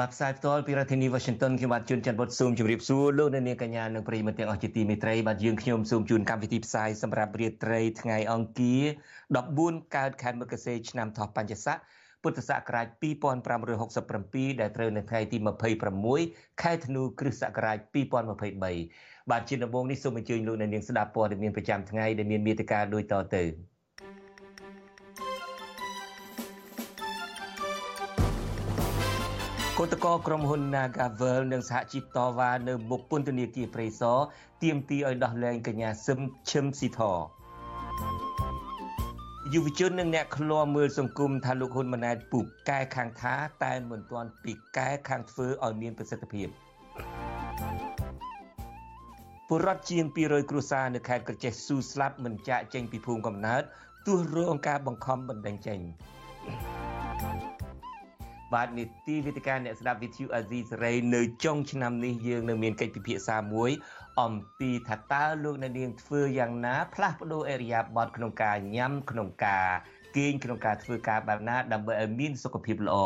បាទផ្សាយផ្ទាល់ពីរដ្ឋធានី Washington ខ្ញុំបាទជួនច័ន្ទបុតស៊ូមជម្រាបសួរលោកអ្នកនាងកញ្ញានិងប្រិយមិត្តទាំងអស់ជាទីមេត្រីបាទយើងខ្ញុំសូមជូនកម្មវិធីផ្សាយសម្រាប់រាត្រីថ្ងៃអង្គារ14កើតខែមករាឆ្នាំថោះបัญចស័កពុទ្ធសករាជ2567ដែលត្រូវនៅថ្ងៃទី26ខែធ្នូគ្រិស្តសករាជ2023បាទជាដំបូងនេះសូមអញ្ជើញលោកអ្នកនាងស្ដាប់ព័ត៌មានប្រចាំថ្ងៃដែលមានមេត្តាដូចតទៅ គឧតកោក្រុមហ៊ុន Nagavel និងសហជីពតវ៉ានៅមុខពន្ធនាគារព្រៃសរទាមទារឲ្យដោះលែងកញ្ញាសឹមឈឹមស៊ីធយុវជននិងអ្នកឃ្លាំមើលសង្គមថាលោកហ៊ុនម៉ាណែតពូកកែខាងថាតែមិនទាន់ពីកែខាងធ្វើឲ្យមានប្រសិទ្ធភាពពលរដ្ឋជាង200គ្រួសារនៅខេត្តក្រចេះស៊ូស្លាប់មិនចាក់ចេញពីភូមិកំណើតទោះរងការបង្ខំបណ្តេញចេញ បាទនីតិវិទ្យាអ្នកស្ដាប់វិទ្យុអាស៊ីសេរីនៅចុងឆ្នាំនេះយើងនៅមានកិច្ចពិភាក្សាមួយអំពីថាតើលោកអ្នកនាងធ្វើយ៉ាងណាផ្លាស់ប្ដូរអរិយាប័ត្រក្នុងការញ៉ាំក្នុងការគេងក្នុងការធ្វើការបែបណាដើម្បីឲ្យមានសុខភាពល្អ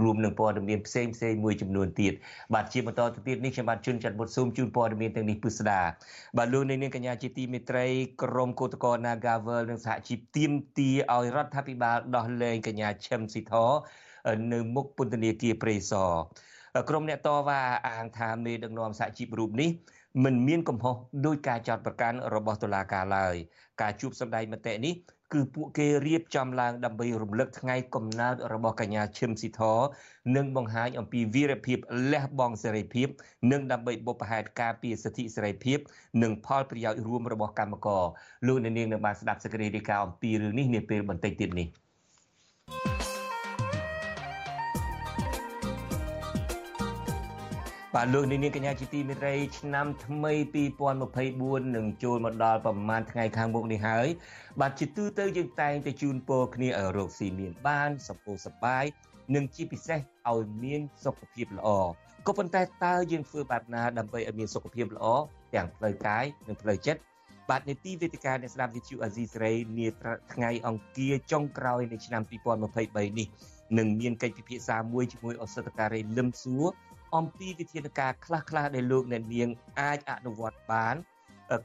រួមនឹងព័ត៌មានផ្សេងផ្សេងមួយចំនួនទៀតបាទជាបន្តទៅទៀតនេះខ្ញុំបាទជួនចាត់បុតស៊ូមជូនព័ត៌មានទាំងនេះពិស្ដាបាទលោកនាងកញ្ញាជាទីមេត្រីក្រមកោតកោ Nagavel និងសហជីពទៀមទាឲ្យរដ្ឋាភិបាលដោះលែងកញ្ញាឈឹមស៊ីធ នៅមុខពន្ធនាគារព្រៃសរក្រុមអ្នកតវ៉ាអាងថាមេដឹកនាំសហជីពរូបនេះមិនមានកំហុសដោយការចោទប្រកាន់របស់តុលាការឡើយការជួបសម្ដែងមតិនេះគឺពួកគេរៀបចំឡើងដើម្បីរំលឹកថ្ងៃកំណើតរបស់កញ្ញាឈឹមស៊ីធនិងបង្ហាញអំពីវីរភាពលះបង់សេរីភាព និងដើម្បីបុព្វហេតុការពារសិទ្ធិសេរីភាព និងផលប្រយោជន៍រួមរបស់កម្មករលោកអ្នកនាងនៅបានស្ដាប់សេចក្តីរាយការណ៍អំពីរឿងនេះនាពេលបន្តិចទៀតនេះ បាទលោកនាងកញ្ញាជាទីមេត្រីឆ្នាំថ្មី2024នឹងចូលមកដល់ប្រហែលថ្ងៃខាងមុខនេះហើយបាទជាទូទៅយើងតែងតែជូនពរគ្នាឲ្យរកស៊ីមានបានសុខសប្បាយនិងជាពិសេសឲ្យមានសុខភាពល្អក៏ប៉ុន្តែតើយើងធ្វើបែបណាដើម្បីឲ្យមានសុខភាពល្អទាំងផ្លូវកាយនិងផ្លូវចិត្តបាទនីតិវេទិកាអ្នកស្ដាប់វិទ្យុអាស៊ីសេរីនាថ្ងៃអង្គារចុងក្រោយនៃឆ្នាំ2023នេះនឹងមានកិច្ចពិភាក្សាមួយជាមួយអសតការីលឹមសួរ អំពីវិធានការខ្លះៗដែលលោកអ្នកនាងអាចអនុវត្តបាន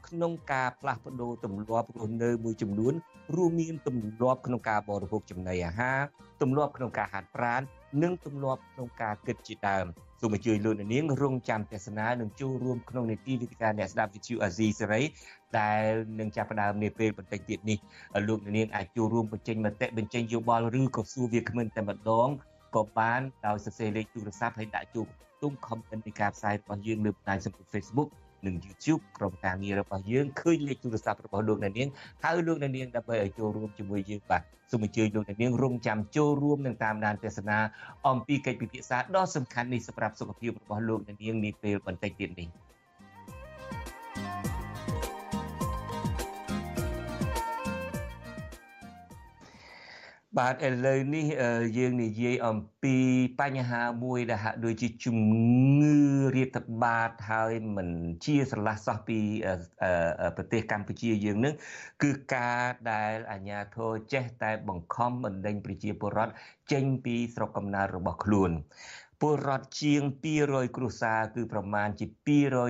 ក្នុងការផ្លាស់ប្ដូរទម្លាប់រស់នៅមួយចំនួនរួមមានទម្លាប់ក្នុងការបរិភោគចំណីអាហារទម្លាប់ក្នុងការហាត់ប្រាណនិងទម្លាប់ក្នុងការគិតជាដើមសូមអញ្ជើញលោកអ្នកនាងរងចាំទស្សនានិងចូលរួមក្នុងនីតិវិទ្យាអ្នកស្ដាប់វិទ្យុអាស៊ីសេរីដែលនឹងចាប់ផ្ដើមនាពេលបន្តិចទៀតនេះលោកអ្នកនាងអាចចូលរួមបញ្ចេញមតិបញ្ចេញយោបល់ឬក៏សួរវាគ្មិនតែម្ដងក៏បានដោយសរសេរលេខទូរស័ព្ទហើយដាក់ចូល ទុំ comment នៃការផ្សាយរបស់យើងលើបណ្ដាញសង្គម Facebook និង YouTube ក្រុមការងាររបស់យើងឃើញលេខទូរស័ព្ទរបស់លោកអ្នកនាងហៅលោកអ្នកនាងដើម្បីឲ្យចូលរួមជាមួយយើងបាទសូមអញ្ជើញលោកអ្នកនាងរងចាំចូលរួមនឹងតាមដានទស្សនាអំពីកិច្ចពិភាក្សាដ៏សំខាន់នេះសម្រាប់សុខភាពរបស់លោកអ្នកនាងនាពេលបន្តិចទៀតនេះ។ បាទឥឡូវនេះយើងនិយាយអំពីបញ្ហាមួយដែលហាក់ដូចជាជំងឺរាតត្បាតហើយមិនជាស្រឡះសោះពីប្រទេសកម្ពុជាយើងនឹងគឺការដែលអាជ្ញាធរចេះតែបង្ខំបណ្ដេញប្រជាពលរដ្ឋចេញពីស្រុកកំណើតរបស់ខ្លួនពលរដ្ឋជាង200គ្រួសារគឺប្រមាណជា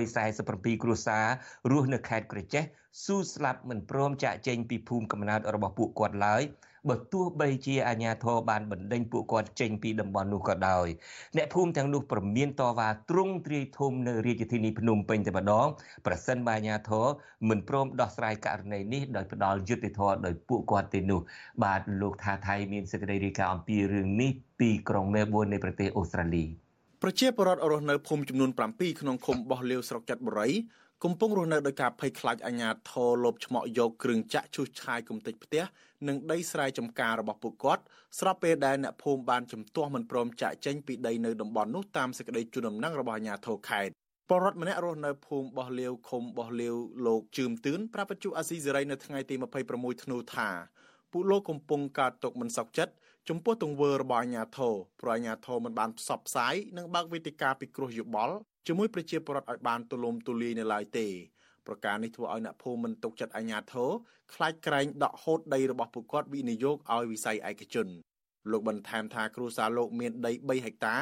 247គ្រួសាររស់នៅខេត្តក្រចេះ ស៊ូស្លាប់មិនព្រមចាក់ចេញពីភូមិកំណើតរបស់ពួកគាត់ឡើយបើទោះបីជាអាជ្ញាធរបានបណ្ដេញពួកគាត់ចេញពីតំបន់នោះក៏ដោយអ្នកភូមិទាំងនោះប្រមានតវ៉ាទ្រង់ទ្រាយធំនៅរាជធានីភ្នំពេញតែម្ដងប្រសិនបើអាជ្ញាធរមិនព្រមដោះស្រាយករណីនេះដោយផ្ដាល់យុត្តិធម៌ដោយពួកគាត់ទេនោះបាទលោកថាថៃមានសេចក្តីរាយការណ៍អំពីរឿងនេះពីក្រុងមែលប៊ននៃប្រទេសអូស្ត្រាលីប្រជាពលរដ្ឋរស់នៅភូមិចំនួន7ក្នុងឃុំបោះលាវស្រុកចាត់បុរី កំពុងរស់នៅដោយការភ័យខ្លាចអាញាធរលបឆ្មក់យកគ្រឿងចាក់ឈូសឆាយគំតិចផ្ទះនិងដីស្រែចម្ការរបស់ពួកគាត់ស្របពេលដែលអ្នកភូមិបានជំទាស់មិនព្រមចាក់ចេញពីដីនៅតំបន់នោះតាមសេចក្តីជូនដំណឹងរបស់អាជ្ញាធរខេត្តបរដ្ឋម្នាក់រស់នៅភូមិបោះលាវឃុំបោះលាវលោកជឿមទឿនប្រាប់បច្ចុអាស៊ីសេរីនៅថ្ងៃទី26ធ្នូថាពួកលោកកំពុងកើតទុកមិនសុខចិត្ត ចំពោះទង្វើរបស់អាជ្ញាធរព្រោះអាជ្ញាធរមិនបានផ្សព្វផ្សាយនិងបើកវេទិកាពិគ្រោះយោបល់ជាមួយប្រជាពលរដ្ឋឲ្យបានទូលំទូលាយនៅឡើយទេប្រការនេះធ្វើឲ្យអ្នកភូមិមិនទុកចិត្តអាជ្ញាធរខ្លាចក្រែងដកហូតដីរបស់ពួកគាត់វិនិយោគឲ្យវិស័យឯកជនលោកបន្ថែមថាគ្រួសារលោកមានដី3ហិកតា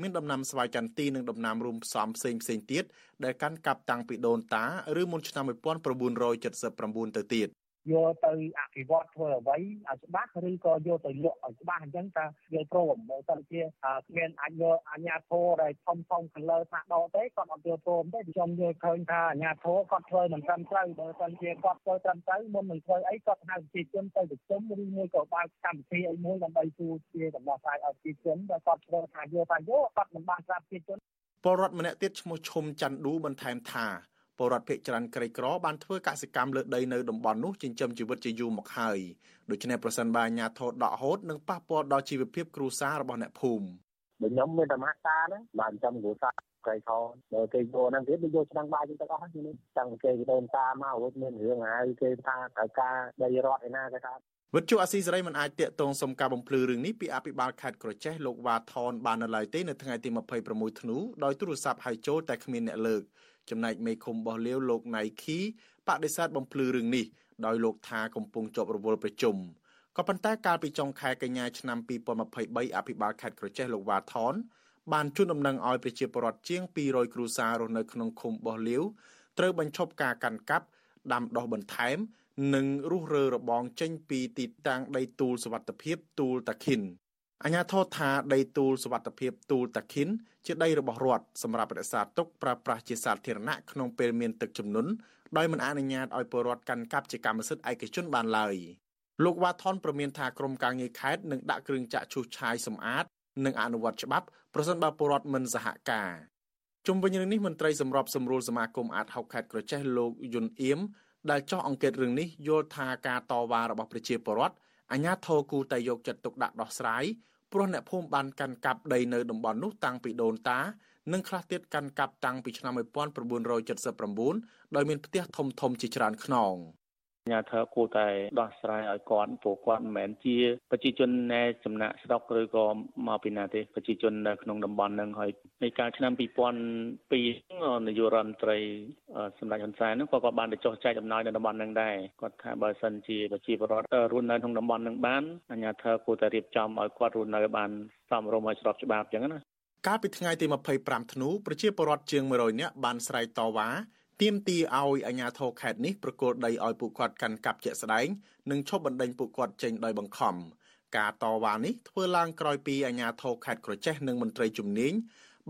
មានដំណាំស្វាយចន្ទទីនិងដំណាំរួមផ្សំផ្សេងផ្សេងទៀតដែលកាន់កាប់តាំងពីដូនតាឬមុនឆ្នាំ1979ទៅទៀត យកទៅអភិវឌ្ឍធ្វើអ្វីឲ្យច្បាស់ឬក៏យកទៅលក់ឲ្យច្បាស់អញ្ចឹងតើយល់ព្រមបើសិនជាគ្មានអាចយកអាញាធរដែលធំធំខាងលើថាដកទេគាត់អត់យល់ព្រមទេខ្ញុំយល់ឃើញថាអាញាធរគាត់ធ្វើមិនត្រឹមត្រូវបើសិនជាគាត់ធ្វើត្រឹមត្រូវមុននឹងធ្វើអីគាត់ហៅប្រជាជនទៅប្រជុំឬមួយក៏បើកកម្មវិធីអីមួយដើម្បីជួយជាដំណោះស្រាយឲ្យប្រជាជនបើគាត់ធ្វើថាយកថាយកគាត់មិនបានប្រាប់ប្រជាជនពលរដ្ឋម្នាក់ទៀតឈ្មោះឈុំច័ន្ទឌូបន្ថែមថា ពលរដ្ឋភេកចរន្តក្រីក្របានធ្វើកសិកម្មលើដីនៅតំបន់នោះចិញ្ចឹមជីវិតជាយូរមកហើយដូច្នេះប្រសិនបើអាជ្ញាធរដកហូតនឹងប៉ះពាល់ដល់ជីវភាពគ្រួសាររបស់អ្នកភូមិបើខ្ញុំមានតែមកតាហ្នឹងបានចាំគ្រួសារក្រៃខោបើគេយកហ្នឹងទៀតវាយកឆ្នាំបាយទាំងអស់នេះចាំគេដូនតាមករួចមានរឿងហើយគេថាត្រូវការដីរត់ឯណាគេថាវិទ្យុអាស៊ីសេរីមិនអាចតាកតងសុំការបំភ្លឺរឿងនេះពីអភិបាលខេត្តក្រចេះលោកវ៉ាថនបាននៅឡើយទេនៅថ្ងៃទី26ធ្នូដោយទូរស័ព្ទហៅចូលតែគ្មានអ្នកលើក ចំណែកមេឃុំរបស់លាវលោកណៃខីបដិសេធបំភ្លឺរឿងនេះដោយលោកថាកំពុងជាប់រវល់ប្រជុំក៏ប៉ុន្តែកាលពីចុងខែកញ្ញាឆ្នាំ2023អភិបាលខេត្តក្រចេះលោកវ៉ាថនបានជូនដំណឹងឲ្យប្រជាពលរដ្ឋជាង200គ្រួសាររស់នៅក្នុងឃុំបោះលាវត្រូវបញ្ឈប់ការកាន់កាប់ដាំដុះបន្ថែម និងរុះរើរបងចេញពីទីតាំងដីទូលសវត្ថភាពទូលតាខិន អាញាធរថាដីទូលសវត្ថភាពទូលតាខិនជាដីរបស់រដ្ឋសម្រាប់រក្សាទុកប្រើប្រាស់ជាសាធារណៈក្នុងពេលមានទឹកជំនន់ដោយមិនអនុញ្ញាតឲ្យពលរដ្ឋកាន់កាប់ជាកម្មសិទ្ធិឯកជនបានឡើយលោកវ៉ាថនប្រមានថាក្រមការងារខេត្តនឹងដាក់គ្រឿងចាក់ឈូសឆាយសម្អាតនិងអនុវត្តច្បាប់ប្រសិនបើពលរដ្ឋមិនសហការជុំវិញរឿងនេះមន្ត្រីសម្របសម្រួលសមាគមអាតហុកខេត្តក្រចេះលោកយុនអៀមដែលចោះអង្កេតរឿងនេះយល់ថាការតវ៉ារបស់ប្រជាពលរដ្ឋ អាជ្ញាធរគូតែយកចិត្តទុកដាក់ដោះស្រាយព្រោះអ្នកភូមិបានកាន់កាប់ដីនៅតំបន់នោះតាំងពីដូនតានិងខ្លះទៀតកាន់កាប់តាំងពីឆ្នាំ1979ដោយមានផ្ទះធំធំជាច្រើនខ្នង។ ញាធរគួរតែដោះស្រាយឲ្យគាត់ព្រោះគាត់មិនមែនជាប្រជាជនណែចំណាក់ស្រុកឬក៏មកពីណាទេប្រជាជននៅក្នុងតំបន់នឹងហើយในកាលឆ្នាំ2002នាយករដ្ឋមន្ត្រីសម្ដេចហ៊ុនសែននោះក៏គាត់បានទៅចុះចែកអំណោយនៅតំបន់នឹងដែរគាត់ថាបើសិនជាប្រជាពលរដ្ឋរស់នៅក្នុងតំបន់នឹងបានអាជ្ញាធរគួរតែរៀបចំឲ្យគាត់រស់នៅបានសមរម្យឲ្យស្របច្បាប់អញ្ចឹងណាកាលពីថ្ងៃទី25ធ្នូប្រជាពលរដ្ឋជាង100នាក់បានស្រែកតវ៉ា ទាមទារឲ្យអាជ្ញាធរខេត្តនេះប្រគល់ដីឲ្យពួកគាត់កាន់កាប់ជាក់ស្ដែងនិងឈប់បណ្ដេញពួកគាត់ចេញដោយបង្ខំការតវ៉ានេះធ្វើឡើងក្រោយពីអាជ្ញាធរខេត្តក្រចេះនិងមន្ត្រីជំនាញ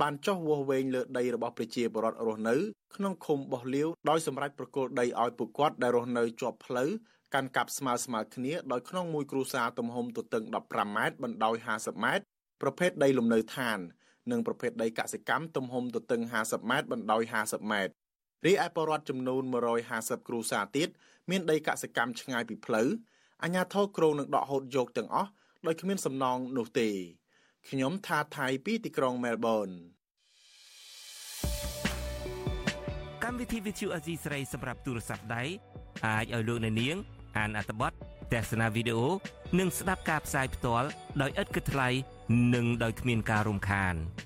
បានចោះវាស់វែងលើដីរបស់ប្រជាពលរដ្ឋរស់នៅក្នុងឃុំបោះលាវដោយសម្រេចប្រគល់ដីឲ្យពួកគាត់ដែលរស់នៅជាប់ផ្លូវកាន់កាប់ស្មើស្មើគ្នាដោយក្នុងមួយគ្រួសារទំហំទទឹង15ម៉ែត្របណ្ដោយ50ម៉ែត្រប្រភេទដីលំនៅឋាន និងប្រភេទដីកសិកម្មទំហំទទឹង50ម៉ែត្របណ្ដោយ50ម៉ែត្រ រីឯបរដ្ឋចំនួន150គ្រួសារទៀតមានដីកសិកម្មឆ្ងាយពីផ្លូវអាជ្ញាធរក្រុងនឹងដកហូតយកទាំងអស់ដោយគ្មានសំណងនោះទេខ្ញុំថាថៃពីទីក្រុងមែលប៊នកម្មវិធី Vithu Azizi ស្រីសម្រាប់ទូរស័ព្ទដៃអាចឲ្យលោកអ្នកនាង អានអត្ថបទទស្សនាវីដេអូនិងស្ដាប់ការផ្សាយផ្ទាល់ដោយឥតគិតថ្លៃនិងដោយគ្មានការរំខាន។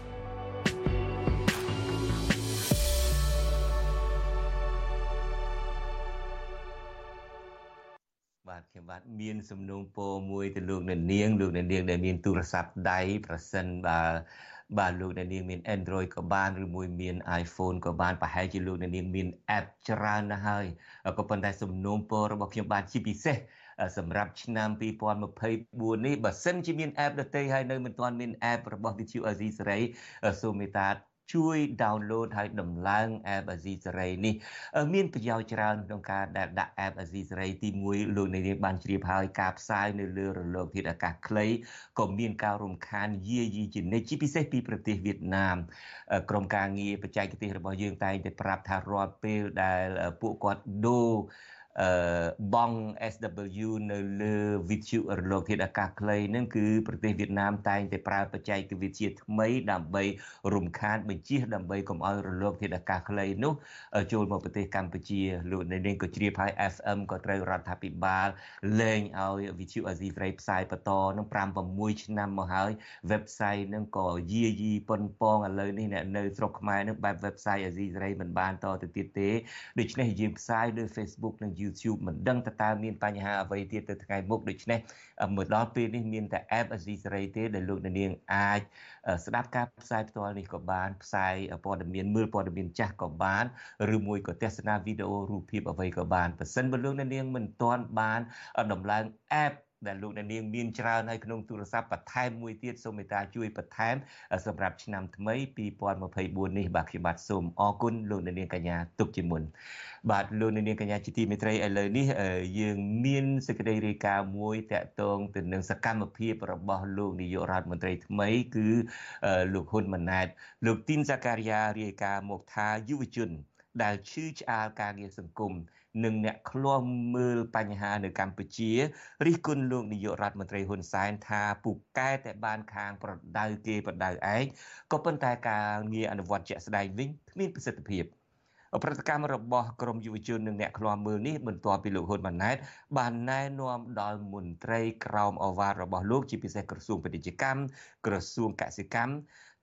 បាទខ្ញុំបាទមានសំណូមពរមួយទៅលោកអ្នកនាងលោកអ្នកនាងដែលមានទូរស័ព្ទដៃប្រសិនបើបាទលោកអ្នកនាងមាន Android ក៏បានឬមួយមាន iPhone ក៏បានប្រហែលជាលោកអ្នកនាងមាន app ច្រើនណាស់ហើយក៏ប៉ុន្តែសំណូមពររបស់ខ្ញុំបាទជាពិសេសសម្រាប់ឆ្នាំ2024នេះបើសិនជាមាន app ដទៃហើយនៅមិនទាន់មាន app របស់ Vithu Azizi Serai សូមមេត្តា ជួយ download ហើយដំឡើង app Azizi Serai នេះមានប្រយោជន៍ច្រើនក្នុងការដែលដាក់ app Azizi Serai ទី1លោកនាងបានជ្រាបហើយការផ្សាយនៅលើរលកធាតុអាកាសខ្លីក៏មានការរំខានយាយីជានិច្ចជាពិសេសពីប្រទេសវៀតណាមក្រុមការងារបច្ចេកទេសរបស់យើងតែងតែប្រាប់ថារាល់ពេលដែលពួកគាត់ដូរ អឺបង SW នៅលើវិទ្យុរលកធាតុអាកាសខ្លីនឹងគឺប្រទេសវៀតណាមតែងតែប្រើបច្ចេកវិទ្យាថ្មីដើម្បីរំខានបញ្ជាដើម្បីកុំឲ្យរលកធាតុអាកាសខ្លីនោះចូលមកប្រទេសកម្ពុជាលោកនៅនេះក៏ជ្រាបហើយ FM ក៏ត្រូវរដ្ឋាភិបាលលែងឲ្យវិទ្យុអាស៊ីសេរីផ្សាយបន្តនឹង5 6ឆ្នាំមកហើយ website នឹងក៏យាយីប៉ុនប៉ងឥឡូវនេះអ្នកនៅស្រុកខ្មែរនឹងបែប website អាស៊ីសេរីមិនបានតទៅទៀតទេដូច្នេះយើងផ្សាយលើ Facebook និង YouTube មិនដឹងតើតើមានបញ្ហាអ្វីទៀតទៅថ្ងៃមុខដូច្នេះមកដល់ពេលនេះមានតែ app អាស៊ីសេរីទេដែលលោកនាងអាចស្ដាប់ការផ្សាយផ្ទាល់នេះក៏បានផ្សាយព័ត៌មានមើលព័ត៌មានចាស់ក៏បានឬមួយក៏ទស្សនាវីដេអូរូបភាពអ្វីក៏បានប៉ះសិនបើលោកនាងមិនទាន់បានដំឡើង app ដែលលោកអ្នកនាងមានច្រើនហើយក្នុងទូរស័ព្ទបន្ថែមមួយទៀតសូមមេត្តាជួយបន្ថែមសម្រាប់ឆ្នាំថ្មី2024នេះបាទខ្ញុំបាទសូមអរគុណលោកអ្នកនាងកញ្ញាទុកជាមុនបាទលោកអ្នកនាងកញ្ញាជាទីមេត្រីឥឡូវនេះយើងមានសេចក្តីរាយការណ៍មួយតាក់ទងទៅនឹងសកម្មភាពរបស់លោកនាយករដ្ឋមន្ត្រីថ្មីគឺលោកហ៊ុនម៉ាណែតលោកទីនសាការីយ៉ារាយការណ៍មកថាយុវជនដែលឈឺឆ្អាលការងារសង្គម និងអ្នកឃ្លាំមើលបញ្ហានៅកម្ពុជារិះគន់លោកនាយករដ្ឋមន្ត្រីហ៊ុនសែនថាពូកែតែបានខាងប្រដៅគេប្រដៅឯងក៏ប៉ុន្តែការងារអនុវត្តជាក់ស្ដែងវិញគ្មានប្រសិទ្ធភាពប្រតិកម្មរបស់ក្រមយុវជននិងអ្នកឃ្លាំមើលនេះបន្ទាប់ពីលោកហ៊ុនម៉ាណែតបានណែនាំដល់មន្ត្រីក្រមអវ៉ារបស់លោកជាពិសេសក្រសួងពាណិជ្ជកម្មក្រសួងកសិកម្ម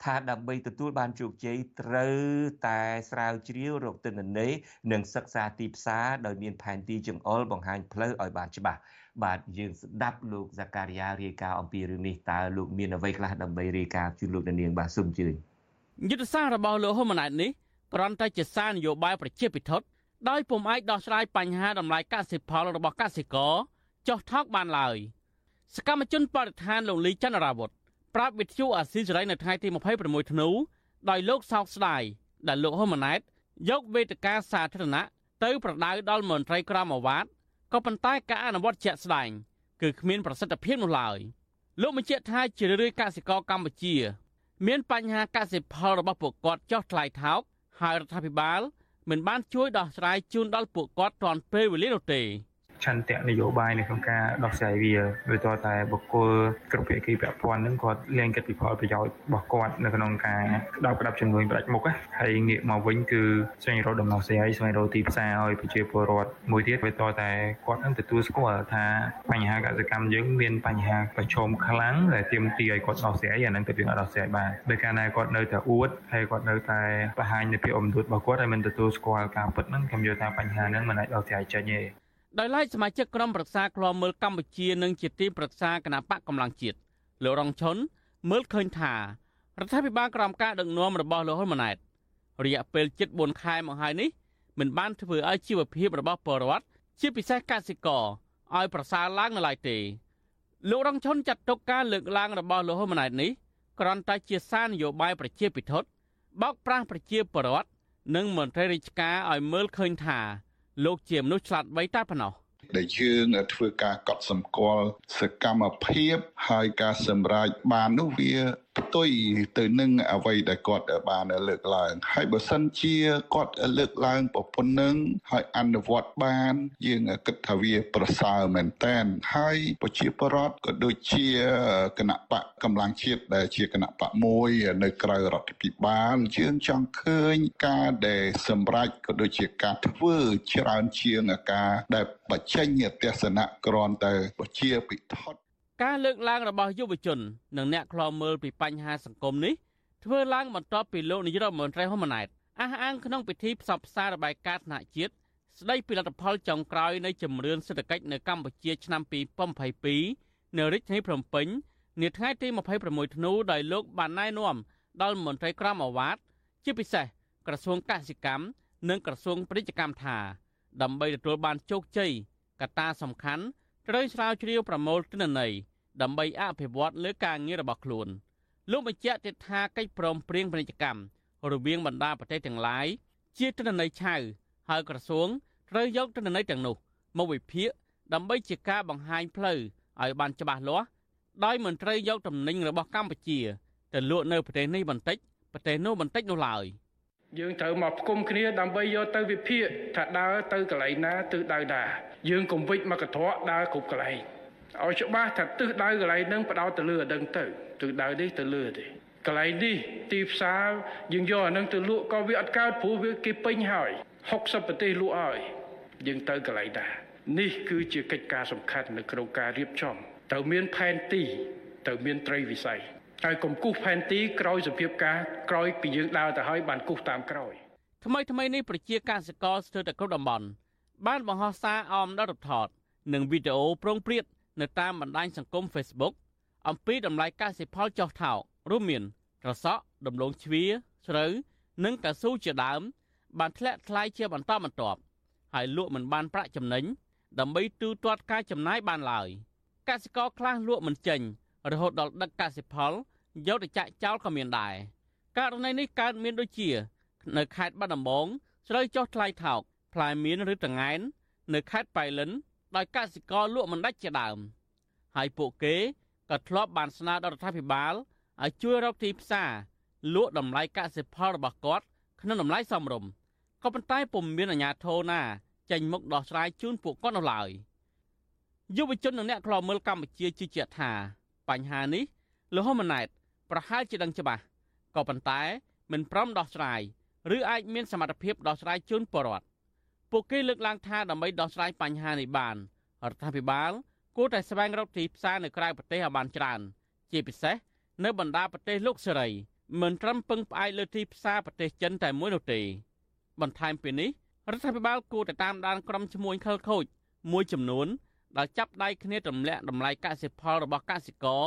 ថាដើម្បីទទួលបានជោគជ័យត្រូវតែស្រាវជ្រាវរកទិន្នន័យនិងសិក្សាទីផ្សារដោយមានផែនទីចង្អុលបង្ហាញផ្លូវឲ្យបានច្បាស់បាទយើងស្ដាប់លោកザការីយ៉ារាយការណ៍អំពីរឿងនេះតើលោកមានអ្វីខ្លះដើម្បីរាយការណ៍ជូនលោកនាងបាទសូមជឿយុទ្ធសាស្ត្ររបស់លោកហ៊ុនម៉ាណែតនេះគ្រាន់តែជាសារនយោបាយប្រជាពិធដោយពុំអាចដោះស្រាយបញ្ហាតម្លៃកសិផលរបស់កសិករចុះថោកបានឡើយសកម្មជនបរិស្ថានលោកលីចន្ទរាវុធ ប្រាប់វិទ្យុអាស៊ីសេរីនៅថ្ងៃទី26ធ្នូដោយលោកសោកស្ដាយដែលលោកហ៊ុនម៉ាណែតយកវេទិកាសាធារណៈទៅប្រដៅដល់មន្ត្រីក្រមអាវ៉ាត់ក៏ប៉ុន្តែការអនុវត្តជាក់ស្ដែងគឺគ្មានប្រសិទ្ធភាពនោះឡើយលោកបញ្ជាក់ថាជារឿយកសិករកម្ពុជា មានបញ្ហាកសិផលរបស់ពួកគាត់ចុះថ្លៃថោកហើយរដ្ឋាភិបាលមិនបានជួយដោះស្រាយជូនដល់ពួកគាត់ទាន់ពេលវេលានោះទេ ឆន្ទៈនយោបាយនៅក្នុងការដោះស្រាយវាវាតតែបុគ្គលគ្រប់ភាគីពាក់ព័ន្ធនឹងគាត់លែងគិតពីផលប្រយោជន៍របស់គាត់នៅក្នុងការក្តោបក្តាប់ជំនួយផ្ដាច់មុខហើយងាកមកវិញគឺស្វែងរកដំណោះស្រាយស្វែងរកទីផ្សារឲ្យប្រជាពលរដ្ឋមួយទៀតវាតតែគាត់នឹងទទួលស្គាល់ថាបញ្ហាកសិកម្មយើងមានបញ្ហាប្រឈមខ្លាំងដែលទាមទារឲ្យគាត់ដោះស្រាយអានឹងទៅយើងអត់ដោះស្រាយបានដោយការណាគាត់នៅតែអួតហើយគាត់នៅតែបង្ហាញនៅភាពអំនួតរបស់គាត់ហើយមិនទទួលស្គាល់ការពិតហ្នឹងខ្ញុំយល់ថាបញ្ហាហ្នឹងមិនអាចដោះស្រាយចេញទេ ដោយឡែកសមាជិកក្រុមប្រឹក្សាឃ្លាំមើលកម្ពុជានិងជាទីប្រឹក្សាគណៈបកកម្លាំងជាតិលោករងឈុនមើលឃើញថារដ្ឋាភិបាលក្រោមការដឹកនាំរបស់លោកហ៊ុនម៉ាណែតរយៈពេលជិត4ខែមកហើយនេះមិនបានធ្វើឲ្យជីវភាពរបស់ពលរដ្ឋជាពិសេសកសិករឲ្យប្រសើរឡើងនៅឡើយទេលោករងឈុនចាត់ទុកការលើកឡើងរបស់លោកហ៊ុនម៉ាណែតនេះគ្រាន់តែជាសារនយោបាយប្រជាពិធបោកប្រាស់ប្រជាពលរដ្ឋនិងមន្ត្រីរាជការឲ្យមើលឃើញថា លោកជាមនុស្សឆ្លាតវៃតែប៉ុណ្ណោះដែលយើងធ្វើការកត់សម្គាល់សកម្មភាពហើយការសម្រេចបាននោះវា ផ្ទុយទៅនឹងអ្វីដែលគាត់បានលើកឡើង ហើយបើសិនជាគាត់លើកឡើងប៉ុណ្ណឹងហើយអនុវត្តបាន យើងគិតថាវាប្រសើរមែនតែនហើយប្រជាពលរដ្ឋក៏ដូចជាគណៈបកកម្លាំងជាតិដែលជាគណៈបកមួយនៅក្រៅរដ្ឋាភិបាលយើងចង់ឃើញការដែលសម្រេចក៏ដូចជាការធ្វើច្រើនជាងការដែលបញ្ចេញទស្សនៈគ្រាន់តែប្រជាពិធ ការលើកឡើងរបស់យុវជន និងអ្នកខ្លាំមើលពីបញ្ហាសង្គមនេះធ្វើឡើងបន្ទាប់ពីលោកនាយរដ្ឋមន្ត្រីហ៊ុនម៉ាណែតអះអាងក្នុងពិធីផ្សព្វផ្សាយរបាយការណ៍ថ្នាក់ជាតិស្ដីពីលទ្ធផលចុងក្រោយនៃជំរឿនសេដ្ឋកិច្ចនៅកម្ពុជាឆ្នាំ2022នៅរាជធានីភ្នំពេញនាថ្ងៃទី26ធ្នូដោយលោកបានណែនាំដល់មន្ត្រីក្រមអាវ៉ាតជាពិសេសក្រសួងកសិកម្មនិងក្រសួងពាណិជ្ជកម្មថាដើម្បីទទួលបានជោគជ័យកត្តាសំខាន់ត្រូវស្រាវជ្រាវប្រមូលទិន្នន័យ ដើម្បីអភិវឌ្ឍលើការងាររបស់ខ្លួនលោកបញ្ជាក់ទៀតថាកិច្ចព្រមព្រៀងពាណិជ្ជកម្មរវាងបណ្ដាប្រទេសទាំងឡាយជាទិន្នន័យឆៅហើយក្រសួងត្រូវយកទិន្នន័យទាំងនោះមកវិភាគដើម្បីជាការបង្ហាញផ្លូវឲ្យបានច្បាស់លាស់ដោយមិនត្រូវយកតំណែងរបស់កម្ពុជាទៅលក់នៅប្រទេសនេះបន្តិចប្រទេសនោះបន្តិចនោះឡើយយើងត្រូវមកផ្គុំគ្នាដើម្បីយកទៅវិភាគថាដើរទៅកន្លែងណាទិសដៅណាយើងកុំវិចមកកត្រកដើរគ្រប់កន្លែង ឲ្យច្បាស់ថាទិសដៅកន្លែងហ្នឹងបដោតទៅលើអដឹងទៅទិសដៅនេះទៅលើទេកន្លែងនេះទីផ្សារយើងយកអានឹងទៅលក់ក៏វាអត់កើតព្រោះវាគេពេញហើយ60ប្រទេសលក់ហើយយើងទៅកន្លែងណានេះគឺជាកិច្ចការសំខាន់នៅក្នុងការរៀបចំត្រូវមានផែនទីត្រូវមានត្រីវិស័យហើយកុំគូសផែនទីក្រោយសភាពការក្រោយពីយើងដើរទៅហើយបានគូសតាមក្រោយថ្មីថ្មីនេះប្រជាកសិករស្ទើរតែគ្រប់តំបន់បានបង្ហោះសារអមដល់រដ្ឋថតនិងវីដេអូប្រងព្រាត នៅតាមបណ្ដាញសង្គម Facebook អំពីតម្លៃកសិផលចុះថោករួមមានត្រសក់ដំឡូងជ្វាស្រូវនិងកៅស៊ូជាដើម បានធ្លាក់ថ្លៃជាបន្តបន្ទាប់ហើយលក់មិនបានប្រាក់ចំណេញដើម្បីទូទាត់ការចំណាយបានឡើយកសិករខ្លះលក់មិនចេញរហូតដល់ដឹកកសិផលយកទៅចាក់ចោលក៏មានដែរករណីនេះកើតមានដូចជា នៅខេត្តបាត់ដំបងស្រូវចុះថ្លៃថោកផ្លែមៀនឬតងែននៅខេត្តប៉ៃលិន ដោយកសិករលក់មិនដាច់ជាដើមហើយពួកគេក៏ធ្លាប់បានស្នើដល់រដ្ឋាភិបាលឲ្យជួយរកទីផ្សារលក់តម្លៃកសិផលរបស់គាត់ក្នុងតម្លៃសមរម្យក៏ប៉ុន្តែពុំមានអាជ្ញាធរណាចេញមុខដោះស្រាយជូនពួកគាត់នោះឡើយយុវជននិងអ្នកខ្លោមើលកម្ពុជាជឿជាក់ថាបញ្ហានេះលោកហ៊ុនម៉ាណែតប្រហែលជាដឹងច្បាស់ក៏ប៉ុន្តែមិនព្រមដោះស្រាយឬអាចមានសមត្ថភាពដោះស្រាយជូនពលរដ្ឋ ពួកគេលើកឡើងថាដើម្បីដោះស្រាយបញ្ហានេះបានរដ្ឋាភិបាលគួរតែស្វែងរកទីផ្សារនៅក្រៅប្រទេសឲ្យបានច្រើន ជាពិសេសនៅបណ្ដាប្រទេសលោកសេរីមិនត្រឹមពឹងផ្អែកលើទីផ្សារប្រទេសចិនតែមួយនោះទេ បន្ថែមពីនេះរដ្ឋាភិបាលគួរតែតាមដានក្រុមឈ្មួញខិលខូចមួយចំនួនដែលចាប់ដៃគ្នាទម្លាក់តម្លៃកសិផលរបស់កសិករ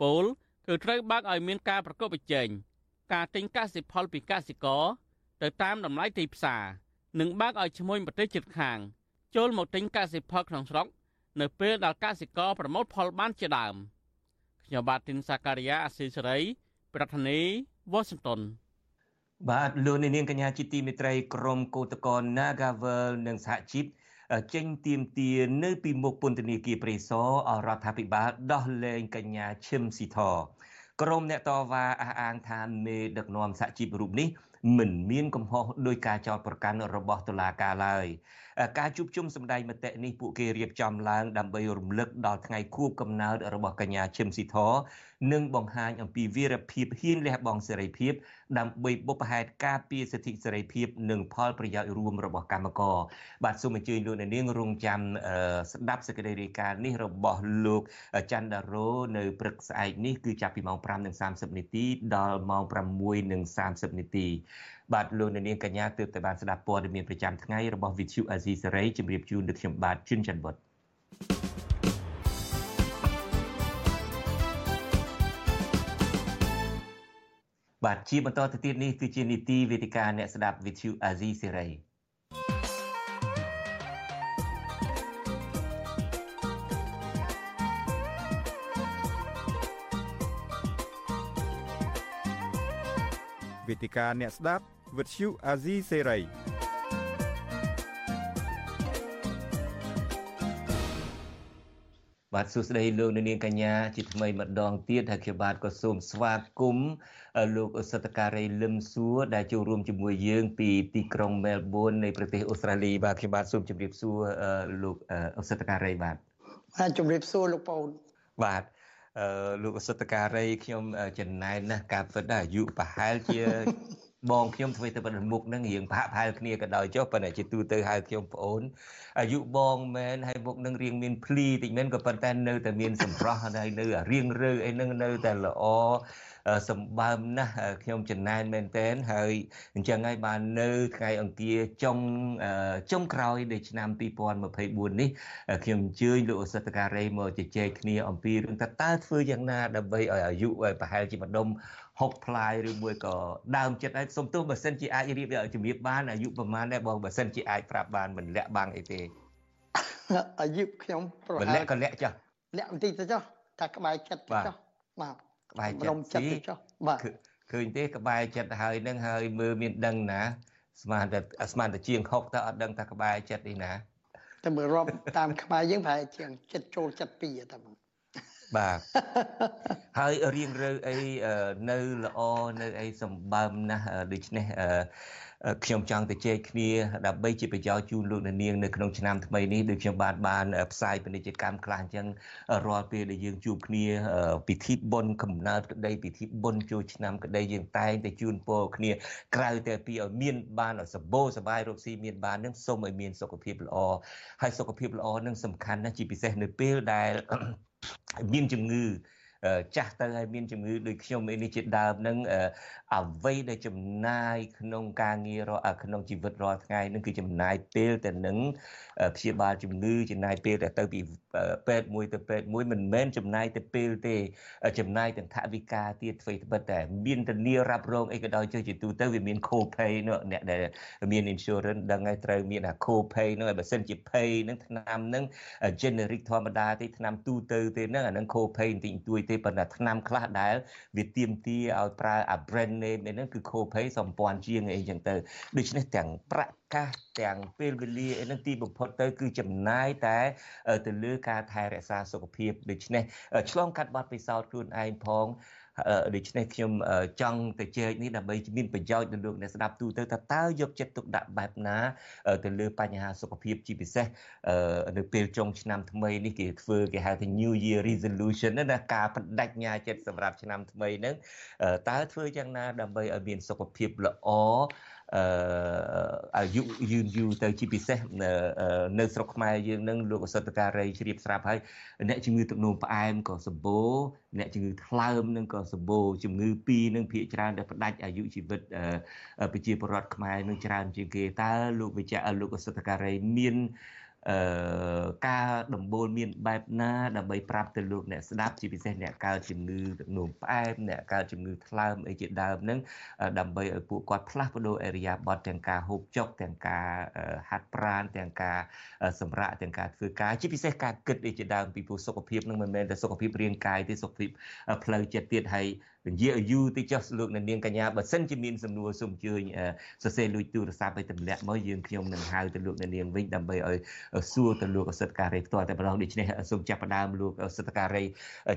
ពលគឺត្រូវបើកឲ្យមានការប្រកបប្រជែងការទិញកសិផលពីកសិករទៅតាមតម្លៃទីផ្សារ និងបើកឲ្យឈ្មួញប្រទេសជិតខាង ចូលមកទិញកសិផលក្នុងស្រុក នៅពេលដែលកសិករប្រមូលផលបានជាដើមខ្ញុំបាទទីនសាការីយ៉ាអស៊ីសេរី ប្រធានាធិបតី Washington បាទលោកនាងកញ្ញាជាទីមេត្រីក្រមកោតកល Nagavel និងសហជីពចេញទៀមទានៅពីមុខពន្ធនាគារព្រៃសរអរដ្ឋាភិបាលដោះលែងកញ្ញាឈឹមស៊ីធក្រមអ្នកតវ៉ាអះអាងថាមេដឹកនាំសហជីពរូបនេះ មិនមានកំហុសដោយការចោទប្រកាន់របស់តុលាការឡើយ ការជួបជុំសម្ដែងមតិនេះពួកគេរៀបចំឡើងដើម្បីរំលឹកដល់ថ្ងៃខួបកំណើតរបស់កញ្ញាឈឹមស៊ីធនិងបង្ហាញអំពីវីរភាពហ៊ានលះបង់សេរីភាព ដើម្បីបុព្វហេតុការពារសិទ្ធិសេរីភាព និងផលប្រយោជន៍រួមរបស់កម្មករបាទសូមអញ្ជើញលោកអ្នកនាងរងចាំស្ដាប់សេចក្តីរាយការណ៍នេះរបស់លោកច័ន្ទដារ៉ូនៅព្រឹកស្អែកនេះគឺចាប់ពីម៉ោង5:30នាទីដល់ម៉ោង6:30នាទី បាទលោកនាងកញ្ញាទើបតែបានស្ដាប់ព័ត៌មានប្រចាំថ្ងៃរបស់ Vithu Azizi Saray ជម្រាបជូនដល់ខ្ញុំបាទជុនច័ន្ទវុតបាទជាបន្តទៅទៀតនេះគឺជានីតិវេទិកាអ្នកស្ដាប់ Vithu Azizi Saray វេទិកាអ្នកស្ដាប់ វិទ្យុអាស៊ីសេរីបាទសួស្តីលោកនាងកញ្ញាជាថ្មីម្ដងទៀតហើយខ្ញុំបាទក៏សូមស្វាគមន៍លោកអសតការីលឹមសួរដែលចូលរួមជាមួយយើង ពីទីក្រុងមែលប៊ននៃប្រទេសអូស្ត្រាលីបាទខ្ញុំបាទសូមជម្រាបសួរលោកអសតការីបាទបាទជម្រាបសួរលោកប៉ូនបាទអឺលោកអសតការីខ្ញុំចំណែនណាស់ការពិតដែរអាយុប្រហែលជា បងខ្ញុំធ្វើទៅបមុខហ្នឹងរៀងប្រហាក់ប្រហែលគ្នាក៏ដោយចុះប៉ុន្តែជាទូទៅហៅខ្ញុំប្អូនអាយុបងមែនហើយមុខនឹងរៀងមានភ្លីតិចមែនក៏ប៉ុន្តែនៅតែមានសម្រស់ហើយនៅរៀងរើអីហ្នឹងនៅតែល្អ សម្បើមណាស់ខ្ញុំចំណែនមែនតែនហើយអញ្ចឹងហើយបាននៅថ្ងៃអង្គារចុងចុងក្រោយនៃឆ្នាំ2024នេះខ្ញុំអញ្ជើញលោកអសិទ្ធការីមកជជែកគ្នាអំពីរឿងតើតើធ្វើយ៉ាងណាដើម្បីឲ្យអាយុប្រហែលជាម្ដុំហុកផ្លាយឬមួយក៏ដើមចិត្តហើយសុំទោសបើសិនជាអាចរៀបជំរាបបានអាយុប្រហែលដែរបងបើសិនជាអាចប្រាប់បានមិនលាក់បាំងអីទេអាយុខ្ញុំប្រហែលលាក់ក៏លាក់ចុះលាក់បន្តិចទៅចុះថាក្បែរចិត្តចុះបាទ ក្បែរចិត្តទីចុះបាទឃើញទេក្បែរចិត្តហើយនឹងហើយមើលមានដឹងណាស្មានតែស្មានតែជាងហុកទៅអត់ដឹងថាក្បែរចិត្តនេះណាតែមើលរាប់តាមខ្មែរយើងប្រហែលជាងចិត្តចូលចិត្តពីតែបាទហើយរៀងរើអីនៅល្អនៅអីសម្បើមណាស់ដូច្នេះ ខ្ញុំចង់ទៅជែកគ្នាដើម្បីជាប្រយោជន៍ជូនលោកនាងនៅក្នុងឆ្នាំថ្មីនេះដូចខ្ញុំបានបានផ្សាយពាណិជ្ជកម្មខ្លះអញ្ចឹងរាល់ពេលដែលយើងជួបគ្នាពិធីបុណ្យកំណើតក្តីពិធីបុណ្យចូលឆ្នាំក្តីយើងតែងតែជូនពរគ្នាក្រៅតែពីឲ្យមានបានសម្បូរសบายរកស៊ីមានបាននឹងសូមឲ្យមានសុខភាពល្អហើយសុខភាពល្អនឹងសំខាន់ណាស់ជាពិសេសនៅពេលដែលមានជំងឺចាស់ទៅហើយមានជំងឺដូចខ្ញុំនេះជាដើមនឹង អ្វីដែលចំណាយក្នុងការងាររក្នុងជីវិតរាល់ថ្ងៃនឹងគឺចំណាយពេលទៅនឹងព្យាបាលជំងឺចំណាយពេលទៅពីពេទ្យមួយទៅពេទ្យមួយមិនមែនចំណាយទៅពេលទេ ចំណាយទាំងថវិកាទៀតធ្វើត្បិតតែមានធានារ៉ាប់រងអីក៏ដោយចុះជាទូទៅវាមាន co-pay នោះអ្នកដែលមាន insurance ដឹងហើយត្រូវមានអា co-pay នោះបើសិនជា pay នឹងឆ្នាំនឹង generic ធម្មតាទេឆ្នាំទូទៅទេហ្នឹងអានឹង co-pay បន្តិចបន្តួចទេប៉ុន្តែឆ្នាំខ្លះដែលវាទៀមទាឲ្យប្រើអា brand name នេះហ្នឹងគឺ co-pay សំពាន់ជាងអីចឹងទៅដូច្នេះទាំងប្រាក់កាសទាំងពេលវេលាអីហ្នឹងទីបំផុតទៅគឺចំណាយតែទៅលើការថែរក្សាសុខភាពដូច្នេះឆ្លងកាត់បាត់ពិសោធន៍ខ្លួនឯងផង ដូច្នេះខ្ញុំចង់ទៅជែកនេះដើម្បីមានប្រយោជន៍ដល់លោកអ្នកស្ដាប់ទូទៅថាតើយកចិត្តទុកដាក់បែបណា ទៅលើបញ្ហាសុខភាពជាពិសេសនៅពេលចុងឆ្នាំថ្មីនេះគេធ្វើគេហៅថា New Year Resolution ណាការបដិញ្ញាចិត្តសម្រាប់ឆ្នាំថ្មីហ្នឹងតើធ្វើយ៉ាងណាដើម្បីឲ្យមានសុខភាពល្អ អឺអាយុយឺនយូរទៅជាពិសេសនៅស្រុកខ្មែរយើងនឹងលោកអសតការីជ្រាបស្រាប់ហើយអ្នកជំងឺទឹកនោមផ្អែមក៏សម្បូរអ្នកជំងឺថ្លើមនឹងក៏សម្បូរជំងឺពីរនឹងភាគច្រើនដែលផ្ដាច់អាយុជីវិតប្រជាពលរដ្ឋខ្មែរនឹងច្រើនជាងគេតើលោកវិជ្ជៈលោកអសតការីមានអឺ ការដំបូលមានបែបណាដើម្បីប្រាប់ទៅលោកអ្នកស្ដាប់ជាពិសេសអ្នកកើតជំងឺទឹកនោមផ្អែមអ្នកកើតជំងឺថ្លើមអីជាដើមហ្នឹងដើម្បីឲ្យពួកគាត់ផ្លាស់ប្ដូរអេរិយាបថទាំងការហូបចុកទាំងការហាត់ប្រាណទាំងការសម្រាកទាំងការធ្វើការជាពិសេសការគិតអីជាដើមពីព្រោះសុខភាពនឹងមិនមែនតែសុខភាពរាងកាយទេសុខភាពផ្លូវចិត្តទៀតហើយនិយាយឲ្យយូរតិចចុះលោកនាងកញ្ញាបើសិនជាមានសំណួរសូមអញ្ជើញសរសេរលួចទូរស័ព្ទឲ្យទម្លាក់មកយើងខ្ញុំនឹងហៅទៅលោកនាងវិញដើម្បីឲ្យសួរទៅលោកអសិទ្ធការីផ្ទាល់តែម្ដងដូច្នេះសូមចាប់ផ្ដើមលោកអសិទ្ធការី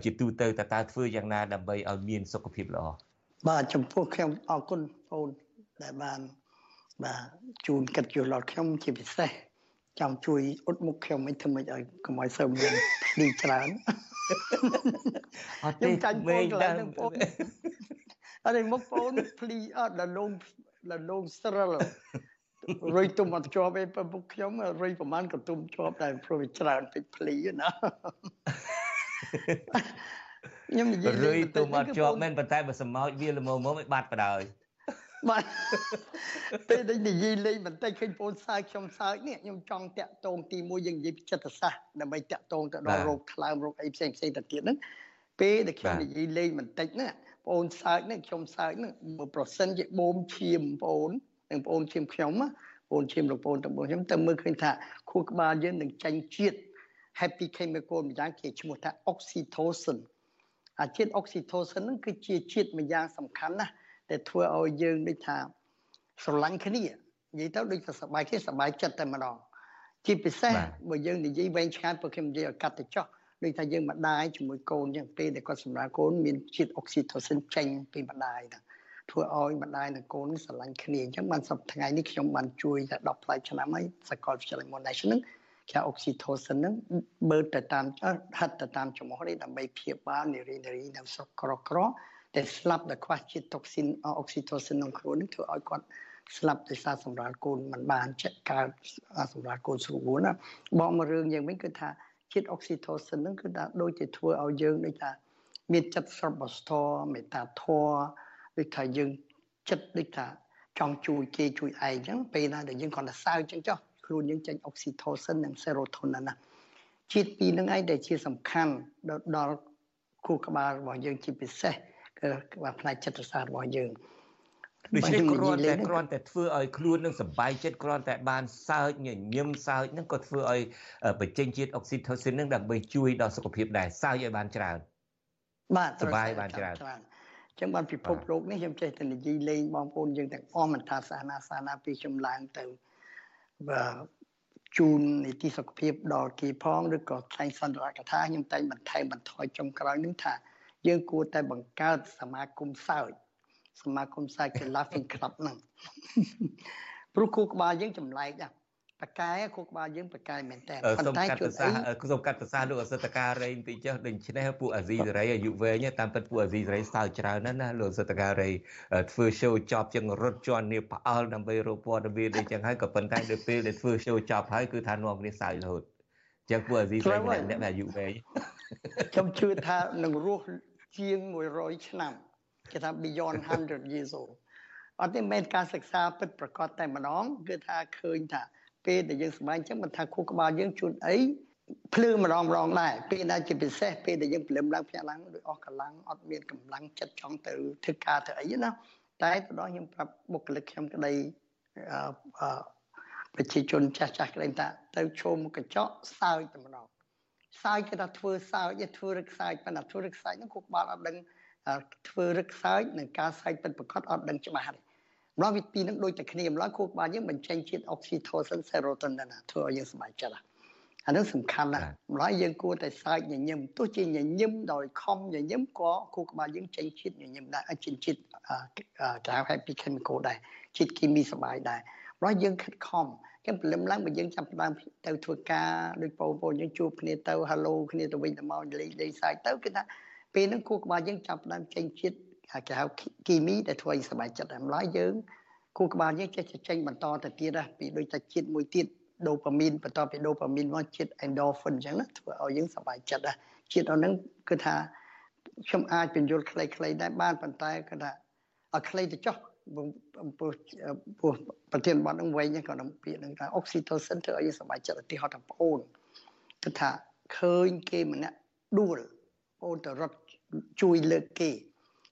ជាទូទៅតើតើធ្វើយ៉ាងណាដើម្បីឲ្យមានសុខភាពល្អបាទចំពោះខ្ញុំអរគុណបងដែលបានបាទជូនកិត្តិយសដល់ខ្ញុំជាពិសេសចង់ជួយអ៊ុតមុខខ្ញុំមិនធ្វើម៉េចឲ្យកុំឲ្យសើមានភ្លីច្រើន អត់ទេចាញ់បងកន្លែងហ្នឹងបងអត់ទេមុខបងភ្លីអត់ដល់លងដល់លងស្រិលរុយទុំអត់ជាប់ឯងពុកខ្ញុំរុយប្រហែលក៏ទុំជាប់ដែរព្រោះវាច្រើនពេកភ្លីណាខ្ញុំនិយាយរុយទុំអត់ជាប់មែនប៉ុន្តែបើសម្ោចវាល្មមមកបាត់បដ ாய் បាទពេលដែលនិយាយលេងបន្តិចឃើញបងសើចខ្ញុំសើចនេះខ្ញុំចង់តាក់ទងទីមួយយើងនិយាយចិត្តសាស្ត្រដើម្បីតាក់ទងទៅដល់រោគថ្លើមរោគអីផ្សេងផ្សេងទៅទៀតហ្នឹងពេលដែលខ្ញុំនិយាយលេងបន្តិចហ្នឹងបងសើចនេះខ្ញុំសើចហ្នឹងបើប្រសិនជាបូមឈាមបងនិងបងឈាមខ្ញុំបងឈាមលោកបងតបងខ្ញុំទៅមើលឃើញថាខួរក្បាលយើងនឹងចាញ់ជាតិ happy chemical ម្យ៉ាងគេឈ្មោះថា oxytocin អាជាតិ oxytocin ហ្នឹងគឺជាជាតិម្យ៉ាងសំខាន់ណាស់ ដែលធ្វើឲ្យយើងដូចថាស្រឡាញ់គ្នានិយាយទៅដូចថាសប្បាយគ្នាសប្បាយចិត្តតែម្ដងជាពិសេសបើយើងនិយាយវែងឆ្ងាយព្រោះខ្ញុំនិយាយឲ្យកាត់ទៅចោះដូចថាយើងម្ដាយជាមួយកូនយ៉ាងពេលដែលគាត់សម្រាប់កូនមានជាតិអុកស៊ីតូស៊ីនចេញពីម្ដាយហ្នឹងធ្វើឲ្យម្ដាយនិងកូនស្រឡាញ់គ្នាអញ្ចឹងបានសប្តាហ៍ថ្ងៃនេះខ្ញុំបានជួយតែ10ផ្លែឆ្នាំហើយសកលវិទ្យាល័យ Monash ហ្នឹងគេអុកស៊ីតូស៊ីនហ្នឹងបើទៅតាមហិតទៅតាមចំហនេះដើម្បីព្យាបាលនារីនារីនៅស្រុកក្រក្រ ដែលស្លាប់ដោយខ្វះជាតិតុកស៊ីនអុកស៊ីតូស៊ីនក្នុងខ្លួននេះធ្វើឲ្យគាត់ស្លាប់ដោយសារសម្រាលកូនមិនបានចាក់កើតសម្រាលកូនស្រួលណាបងមករឿងយ៉ាងវិញគឺថាជាតិអុកស៊ីតូស៊ីនហ្នឹងគឺថាដូចជាធ្វើឲ្យយើងដូចថាមានចិត្តស្រស់បស្ទរមេត្តាធម៌ដូចថាយើងចិត្តដូចថាចង់ជួយគេជួយឯងអញ្ចឹងពេលណាដែលយើងគាត់ទៅសើចអញ្ចឹងចុះខ្លួនយើងចេញអុកស៊ីតូស៊ីននិង serotonin ណាជាតិពីរហ្នឹងឯងដែលជាសំខាន់ដល់ខួរក្បាលរបស់យើងជាពិសេស គឺបាទផ្នែកចិត្តសាស្ត្ររបស់យើងដូច្នេះគ្រាន់តែគ្រាន់តែធ្វើឲ្យខ្លួននឹងសប្បាយចិត្តគ្រាន់តែបានសើចញញឹមសើចនឹងក៏ធ្វើឲ្យបញ្ចេញជាតិអុកស៊ីតូស៊ីននឹងដើម្បីជួយដល់សុខភាពដែរសើចឲ្យបានច្រើនបាទសប្បាយបានច្រើនចឹងបានពិភពលោកនេះខ្ញុំចេះតែនិយាយលេងបងប្អូនយើងទាំងអស់មិនថាសាសនាសាសនាពីខ្ញុំឡើងទៅបាទជូននីតិសុខភាពដល់គេផងឬក៏ថ្លែងសន្ទរកថាខ្ញុំតែងបន្ថែមបន្ថយចុងក្រោយនឹងថា យើងគួរតែបង្កើតសមាគមសើចសមាគមសើចគឺ Laughing Club ហ្នឹងព្រោះគូក្បាលយើងចម្លែកដែរបកែគូក្បាលយើងបកែមែនតើប៉ុន្តែជួនអីសូមកាត់ប្រសាសន៍លោកអសិទ្ធការីបន្តិចចុះដូច្នេះពួកអាស៊ីសេរីអាយុវែងតាមពិតពួកអាស៊ីសេរីសើចច្រើនណាស់ណាលោកអសិទ្ធការីធ្វើ show ចប់ជាងរត់ជន់នេះផ្អើលដើម្បីរកព័ត៌មានអីចឹងហើយក៏ប៉ុន្តែដល់ពេលដែលធ្វើ show ចប់ហើយគឺថានាំគ្នាសើចរហូតចឹងពួកអាស៊ីសេរីម្នាក់អ្នកអាយុវែងខ្ញុំជឿថានឹងរស់ ជាង100ឆ្នាំគេថា beyond 100 years old អត់ទេមិនការសិក្សាពិតប្រកបតែម្ដងគឺថាឃើញថាពេលដែលយើងសម្បែងអញ្ចឹងមិនថាខួរក្បាលយើងជួនអីភ្លឺម្ដងម្ដងដែរពេលដែលជាពិសេសពេលដែលយើងព្រលឹមឡើងភ្ញាក់ឡើងដូចអស់កម្លាំងអត់មានកម្លាំងចិត្តចង់ទៅធ្វើការទៅអីណាតែទៅដល់ខ្ញុំប្រាប់បុគ្គលិកខ្ញុំក្តីអឺប្រជាជនចាស់ចាស់ក្តីថាទៅឈុំកញ្ចក់សើចតែម្ដង សើចគេថាធ្វើសើចធ្វើរឹកសើចប៉ុន្តែធ្វើរឹកសើចហ្នឹងគូក្បាលអត់ដឹងធ្វើរឹកសើចនិងការសើចពិតប្រាកដអត់ដឹងច្បាស់ទេម្ល៉េះវិពីនឹងដូចតែគ្នាម្ល៉េះខួរក្បាលយើងបញ្ចេញជាតិ oxytocin serotonin ណាធ្វើឲ្យយើងសប្បាយចិត្តអានោះសំខាន់ណាស់ម្ល៉េះយើងគួរតែសើចញញឹមទោះជាញញឹមដោយខំញញឹមក៏ខួរក្បាលយើងចេញជាតិញញឹមដែរជាតិជាតិក្រៅ happy chemical ដែរជាតិគីមីសប្បាយដែរម្ល៉េះយើងខិតខំ គេព្រលឹមឡើងបើយើងចាប់ផ្ដើមទៅធ្វើការដូចបងប្អូនយើងជួបគ្នាទៅ hello គ្នាទៅវិញទៅមកលេងលេងសើចទៅគឺថាពេលហ្នឹងគូក្បាលយើងចាប់ផ្ដើមចេញជាតិគេហៅគីមីដែលធ្វើឲ្យសบายចិត្តម្ល៉េះយើងគូក្បាលយើងចេះចេញបន្តទៅទៀតពីដូចតែជាតិមួយទៀតដូប៉ាមីនបន្តពីដូប៉ាមីនមកជាតិ endorphin អញ្ចឹងណាធ្វើឲ្យយើងសប្បាយចិត្តដែរជាតិអស់ហ្នឹងគឺថាខ្ញុំអាចបញ្យល់ខ្លីៗដែរបានប៉ុន្តែគឺថា ឲ្យខ្លីទៅចុះពោះពោះប្រធានបទនឹងវិញក៏នឹងពាក្យនឹងថា oxytocin ធ្វើឲ្យយើងសប្បាយចិត្តឧទាហរណ៍ថាប្អូនគឺថាឃើញគេម្នាក់ដួលប្អូនទៅរត់ជួយលើកគេ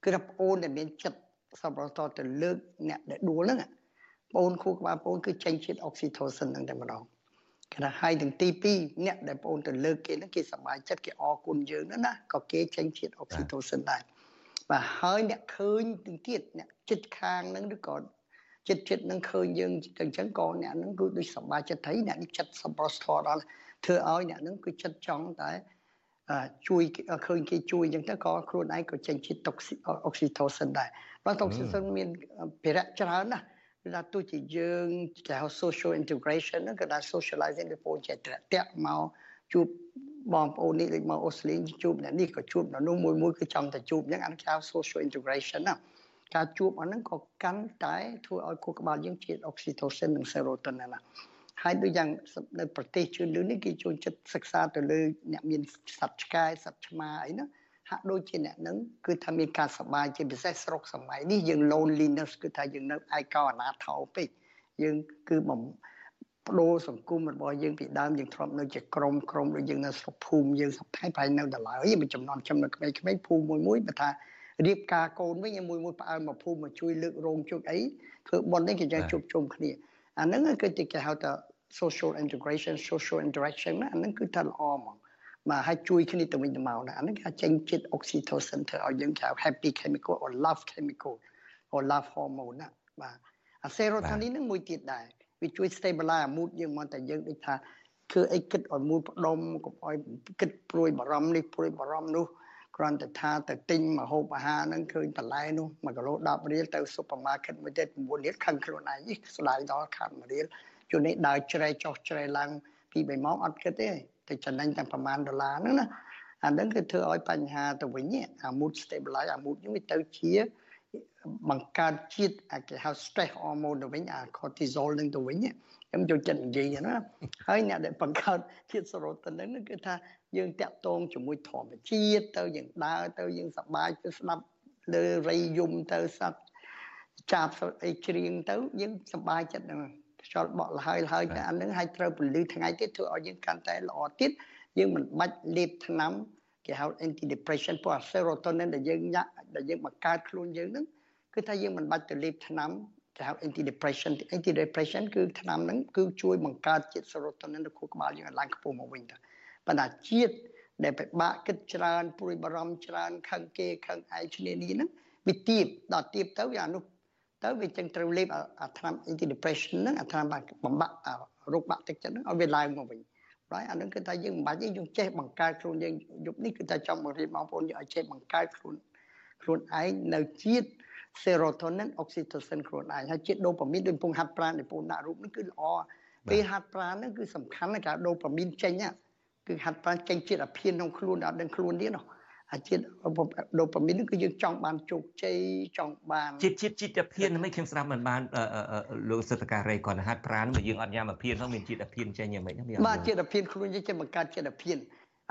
គឺថាប្អូនដែលមានចិត្តសប្បុរសទៅលើកអ្នកដែលដួលហ្នឹងប្អូនគូក្បាលប្អូនគឺចេញជាតិអុកស៊ីតូសិនហ្នឹងតែម្ដងគេថាហើយទាំងទី2អ្នកដែលប្អូនទៅលើកគេហ្នឹងគេសប្បាយចិត្តគេអរគុណយើងណាណាក៏គេចេញជាតិអុកស៊ីតូសិនដែរ បាទហើយអ្នកឃើញទាំងទៀតអ្នកចិត្តខាងហ្នឹងឬក៏ចិត្តចិត្តនឹងឃើញយើងអញ្ចឹងក៏អ្នកហ្នឹងគឺដូចសប្បាយចិត្តហើយអ្នកនេះចិត្តសប្បុរសធម៌ដល់ធ្វើឲ្យអ្នកហ្នឹងគឺចិត្តចង់តែជួយឃើញគេជួយអញ្ចឹងទៅក៏ខ្លួនឯងក៏ចេញជាតិអុកស៊ីតូសិនដែរបើអុកស៊ីតូសិនមានភារៈច្រើនណាស់គឺថាទោះជាយើងគេហៅ social integration ហ្នឹងគឺថា socializing ពីពូនចេះតាក់មកជួប បងប្អូននេះដូចមកអូស្ត្រាលីជួបអ្នកនេះក៏ជួបអ្នកនោះមួយមួយគឺចង់តែជួបអញ្ចឹងអានេះគេហៅ social integration ណាការជួបអាហ្នឹងក៏កាន់តែធ្វើឲ្យខួរក្បាលយើងជាតិ oxytocin និង serotonin ណាហើយដូចយ៉ាងនៅប្រទេសជឿនលឿននេះគេចូលចិត្តសិក្សាទៅលើអ្នកមានសត្វឆ្កែសត្វឆ្មាអីណាហាក់ដូចជាអ្នកនឹងគឺថាមានការសប្បាយជាពិសេសស្រុកសម័យនេះយើង loneliness គឺថាយើងនៅឯកោអនាថោពេកយើងគឺបំ បដូរសង្គមរបស់យើងពីដើមយើងធ្លាប់នៅជាក្រុមក្រុមដូចយើងនៅស្រុកភូមិយើងសប្តាហ៍ប្រហែលនៅដល់ហើយមួយចំនួនចំណុចក្មេងៗភូមិមួយមួយបើថារៀបការកូនវិញមួយមួយផ្អើលមកភូមិមកជួយលើករោងជោគអីធ្វើបុណ្យនេះគេយ៉ាងជួបជុំគ្នាអាហ្នឹងគឺគេហៅថា social integration social interaction ណាអាហ្នឹងគឺថាល្អហ្មងមកឲ្យជួយគ្នាទៅវិញទៅមកណាអាហ្នឹងគេចេញជាតិ oxytocin ធ្វើឲ្យយើងហៅ happy chemical or love chemical or love hormone ណាបាទអា serotonin ហ្នឹងមួយទៀតដែរ វាជួយ stabilize mood យើងមកតែយើងដូចថាគឺអីគិតឲ្យមូលផ្ដុំកុំឲ្យគិតព្រួយបារម្ភនេះព្រួយបារម្ភនោះគ្រាន់តែថាទៅទិញមកហូបអាហារហ្នឹងឃើញបន្លែនោះ1គីឡូ10រៀលទៅ supermarket មួយទៀត9រៀលខឹងខ្លួនឯងស្ដាយដល់ខាត់1រៀលជួននេះដើរជ្រែចុះជ្រែឡើងពី3ម៉ោងអត់គិតទេតែចំណេញតែប្រហែលដុល្លារហ្នឹងណាអាហ្នឹងគឺធ្វើឲ្យបញ្ហាទៅវិញអា mood stabilize អា mood នេះវាទៅជា បង្កើតជាតិអាគេហៅ stress hormone ទៅវិញអា cortisol នឹងទៅវិញខ្ញុំចូលចិត្តនិយាយណាហើយអ្នកដែលបង្កើតជាតិ serotonin ហ្នឹងគឺថាយើងតាក់ទងជាមួយធម្មជាតិទៅយើងដើរទៅយើងសប្បាយទៅស្ដាប់លើរៃយំទៅសត្វចាប់អីច្រៀងទៅយើងសប្បាយចិត្តហ្នឹងខ្យល់បក់លហើយហើយតែអានឹងឲ្យត្រូវពលឺថ្ងៃទៀតធ្វើឲ្យយើងកាន់តែល្អទៀតយើងមិនបាច់លេបថ្នាំ គេហៅ anti depression ព្រោះ serotonin ដែលយើងញ៉ាក់ដែលយើងបង្កើតខ្លួនយើងហ្នឹងគឺថាយើងមិនបាច់ទៅលេបថ្នាំគេហៅ anti depression anti depression គឺថ្នាំហ្នឹងគឺជួយបង្កើតជាតិ serotonin នៅខួរក្បាលយើងឲ្យឡើងខ្ពស់មកវិញទៅប៉ុន្តែជាតិដែលពិបាកគិតច្រើនព្រួយបារម្ភច្រើនខឹងគេខឹងឯងឈ្នានីហ្នឹងវាទៀបដល់ទៀបទៅអានោះទៅវាចឹងត្រូវលេបអាថ្នាំ anti depression ហ្នឹងអាថ្នាំបំបាក់រោគបាក់ទឹកចិត្តហ្នឹងឲ្យវាឡើងមកវិញ ហើយអានឹងគឺថាយើងមិនបាច់ទេយើងចេះបង្កើតខ្លួនយើងយប់នេះគឺថាចង់បង្រៀនបងប្អូនយើងឲ្យចេះបង្កើតខ្លួនខ្លួនឯងនៅជាតិ serotonin oxytocin ខ្លួនឯងហើយជាតិ dopamine ដូចពងហាត់ប្រាណដែលពងដាក់រូបនេះគឺល្អពេលហាត់ប្រាណហ្នឹងគឺសំខាន់ណាស់ការ dopamine ចេញគឺហាត់ប្រាណចេញជាតិអាភៀនក្នុងខ្លួនដល់ដឹងខ្លួនទៀតណា អាជាតិដូប៉ាមីនគឺយើងចង់បានជោគជ័យចង់បានជាតិជាតិជាតិអាភៀនមិនខ្ញុំស្ដាប់មិនបានលោកសិទ្ធការីគាត់ហាត់ប្រាណមកយើងអត់ញ៉ាំអាភៀនហ្នឹងមានជាតិអាភៀនចេញយ៉ាងម៉េចហ្នឹងបាទជាតិអាភៀនខ្លួនយើងចេះបង្កើតជាតិអាភៀន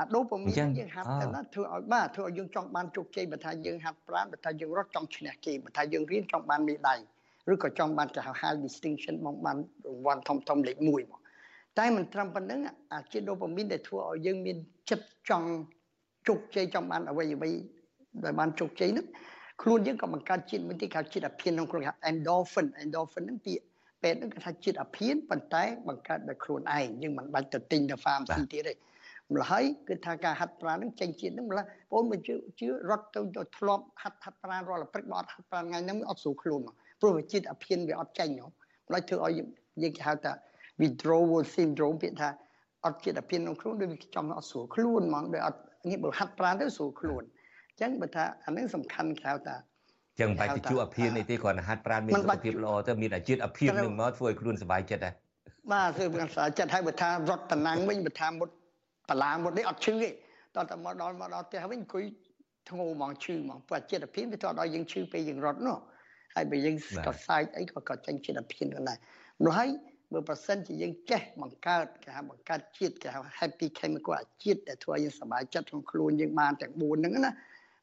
អាដូប៉ាមីនយើងហាត់តែណាធ្វើឲ្យបាទធ្វើឲ្យយើងចង់បានជោគជ័យបើថាយើងហាត់ប្រាណបើថាយើងរត់ចង់ឈ្នះគេបើថាយើងរៀនចង់បានមេដាយឬក៏ចង់បានគេហៅ high distinction មកបានរង្វាន់ធំធំលេខ1មកតែមិនត្រឹមប៉ុណ្្នឹងអាជាតិដូប៉ាមីនដែលធ្វើឲ្យយើងមានចិត្តចង់ ជោគជ័យចង់បានអ្វីអ្វីដែលបានជោគជ័យនោះខ្លួនយើងក៏បង្កើតជាតិមួយទៀតគេជាតិអាភៀនក្នុងខ្លួនគេ endorphin endorphin ហ្នឹងពាក្យពេទ្យហ្នឹងគេថាជាតិអាភៀនប៉ុន្តែបង្កើតដោយខ្លួនឯងយើងមិនបាច់ទៅទិញទៅ pharmacy ទៀតទេម្ល៉េះហើយគឺថាការហាត់ប្រាណហ្នឹងចេញជាតិហ្នឹងម្ល៉េះបងមិនជឿជឿរត់ទៅទៅធ្លាប់ហាត់ហាត់ប្រាណរាល់ព្រឹកបើអត់ហាត់ប្រាណថ្ងៃហ្នឹងអត់ស្រួលខ្លួនមកព្រោះជាតិអាភៀនវាអត់ចេញហ្នឹងម្ល៉េះធ្វើឲ្យយើងគេហៅថា withdrawal syndrome ពាក្យថាអត់ជាតិអាភៀនក្នុងខ្លួនដូចវាចំអត់ស្រួលខ្លួនហ្មងដូចអត់ នេះបើហាត់ប្រាណទៅស្រួលខ្លួនអញ្ចឹងបើថាអានេះសំខាន់ក្រៅតាចឹងបាច់ទៅជួអភិនអីទេគ្រាន់តែហាត់ប្រាណមានសុខភាពល្អទៅមានអាជាតិអភិននឹងមកធ្វើឲ្យខ្លួនសុបាយចិត្តដែរបាទធ្វើឲ្យសុបាយចិត្តហើយបើថារត់តំណាំងវិញបើថាមុតបលាមុតនេះអត់ឈឺទេតោះតែមកដល់មកដល់ផ្ទះវិញអង្គុយធ្ងោហ្មងឈឺហ្មងព្រោះជាតិអភិនវាទៅដល់យើងឈឺពេលយើងរត់នោះហើយបើយើងក៏សើចអីក៏ក៏ចេញជាតិអភិនដែរនោះហើយ បើប្រសិនជាយើងចេះបង្កើតគេហៅបង្កើតជាតិគេហៅ happy chemical អាជាតិដែលធ្វើឲ្យយើងសប្បាយចិត្តក្នុងខ្លួនយើងបានទាំង4ហ្នឹងណា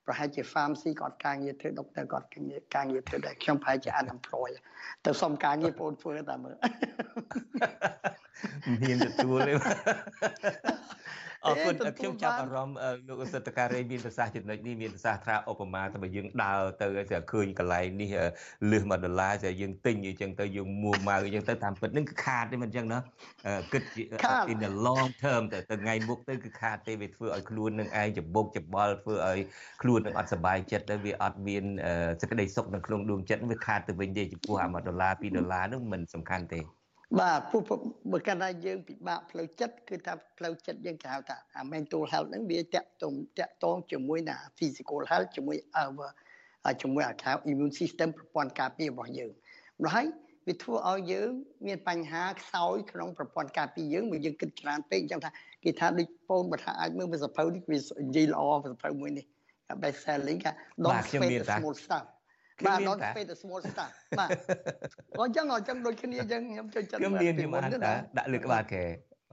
ប្រហែលជា pharmacy គាត់ការងារធ្វើ doctor គាត់ការងារធ្វើដែរខ្ញុំប្រហែលជា unemployed ទៅសុំការងារបងធ្វើតែមើលមានទទួលទេ អរគុណខ្ញុំចាប់អារម្មណ៍លោកអសិទ្ធការីមានប្រសាសន៍ចំណុចនេះមានប្រសាសន៍ថាឧបមាទៅបើយើងដើរទៅឲ្យឃើញកន្លែងនេះលឺ1ដុល្លារតែយើងទិញអញ្ចឹងទៅយើងមួម៉ៅអញ្ចឹងទៅតាមពិតនឹងគឺខាតទេមិនអញ្ចឹងណាគិត in the long term ទៅទៅថ្ងៃមុខទៅគឺខាតទេវាធ្វើឲ្យខ្លួននឹងឯងច្បុកច្បល់ធ្វើឲ្យខ្លួននឹងអត់សុបាយចិត្តទៅវាអត់មានសេចក្តីសុខនៅក្នុងដួងចិត្តវាខាតទៅវិញទេចំពោះអា1ដុល្លារ2ដុល្លារនោះមិនសំខាន់ទេ បាទព្រោះបើកាលណាយើងពិបាកផ្លូវចិត្តគឺថាផ្លូវចិត្តយើងគេហៅថា mental health ហ្នឹងវាតាក់ទងតាក់ទងជាមួយណា physical health ជាមួយ our ជាមួយអាខា immune system ប្រព័ន្ធការពាររបស់យើងម្ល៉េះហើយវាធ្វើឲ្យយើងមានបញ្ហាខ្សោយក្នុងប្រព័ន្ធការពារយើងបើយើងគិតច្រើនពេកអញ្ចឹងថាគេថាដូចពូនបើថាអាចមើលវាសភៅនេះវានិយាយល្អវាសភៅមួយនេះ best selling ថា don't spend small stuff បាទ not pay the small stuff បាទអញ្ចឹងអញ្ចឹងដូចគ្នាអញ្ចឹងខ្ញុំចូលចិត្តខ្ញុំមានពីមុនណាដាក់លើក្បាលគេ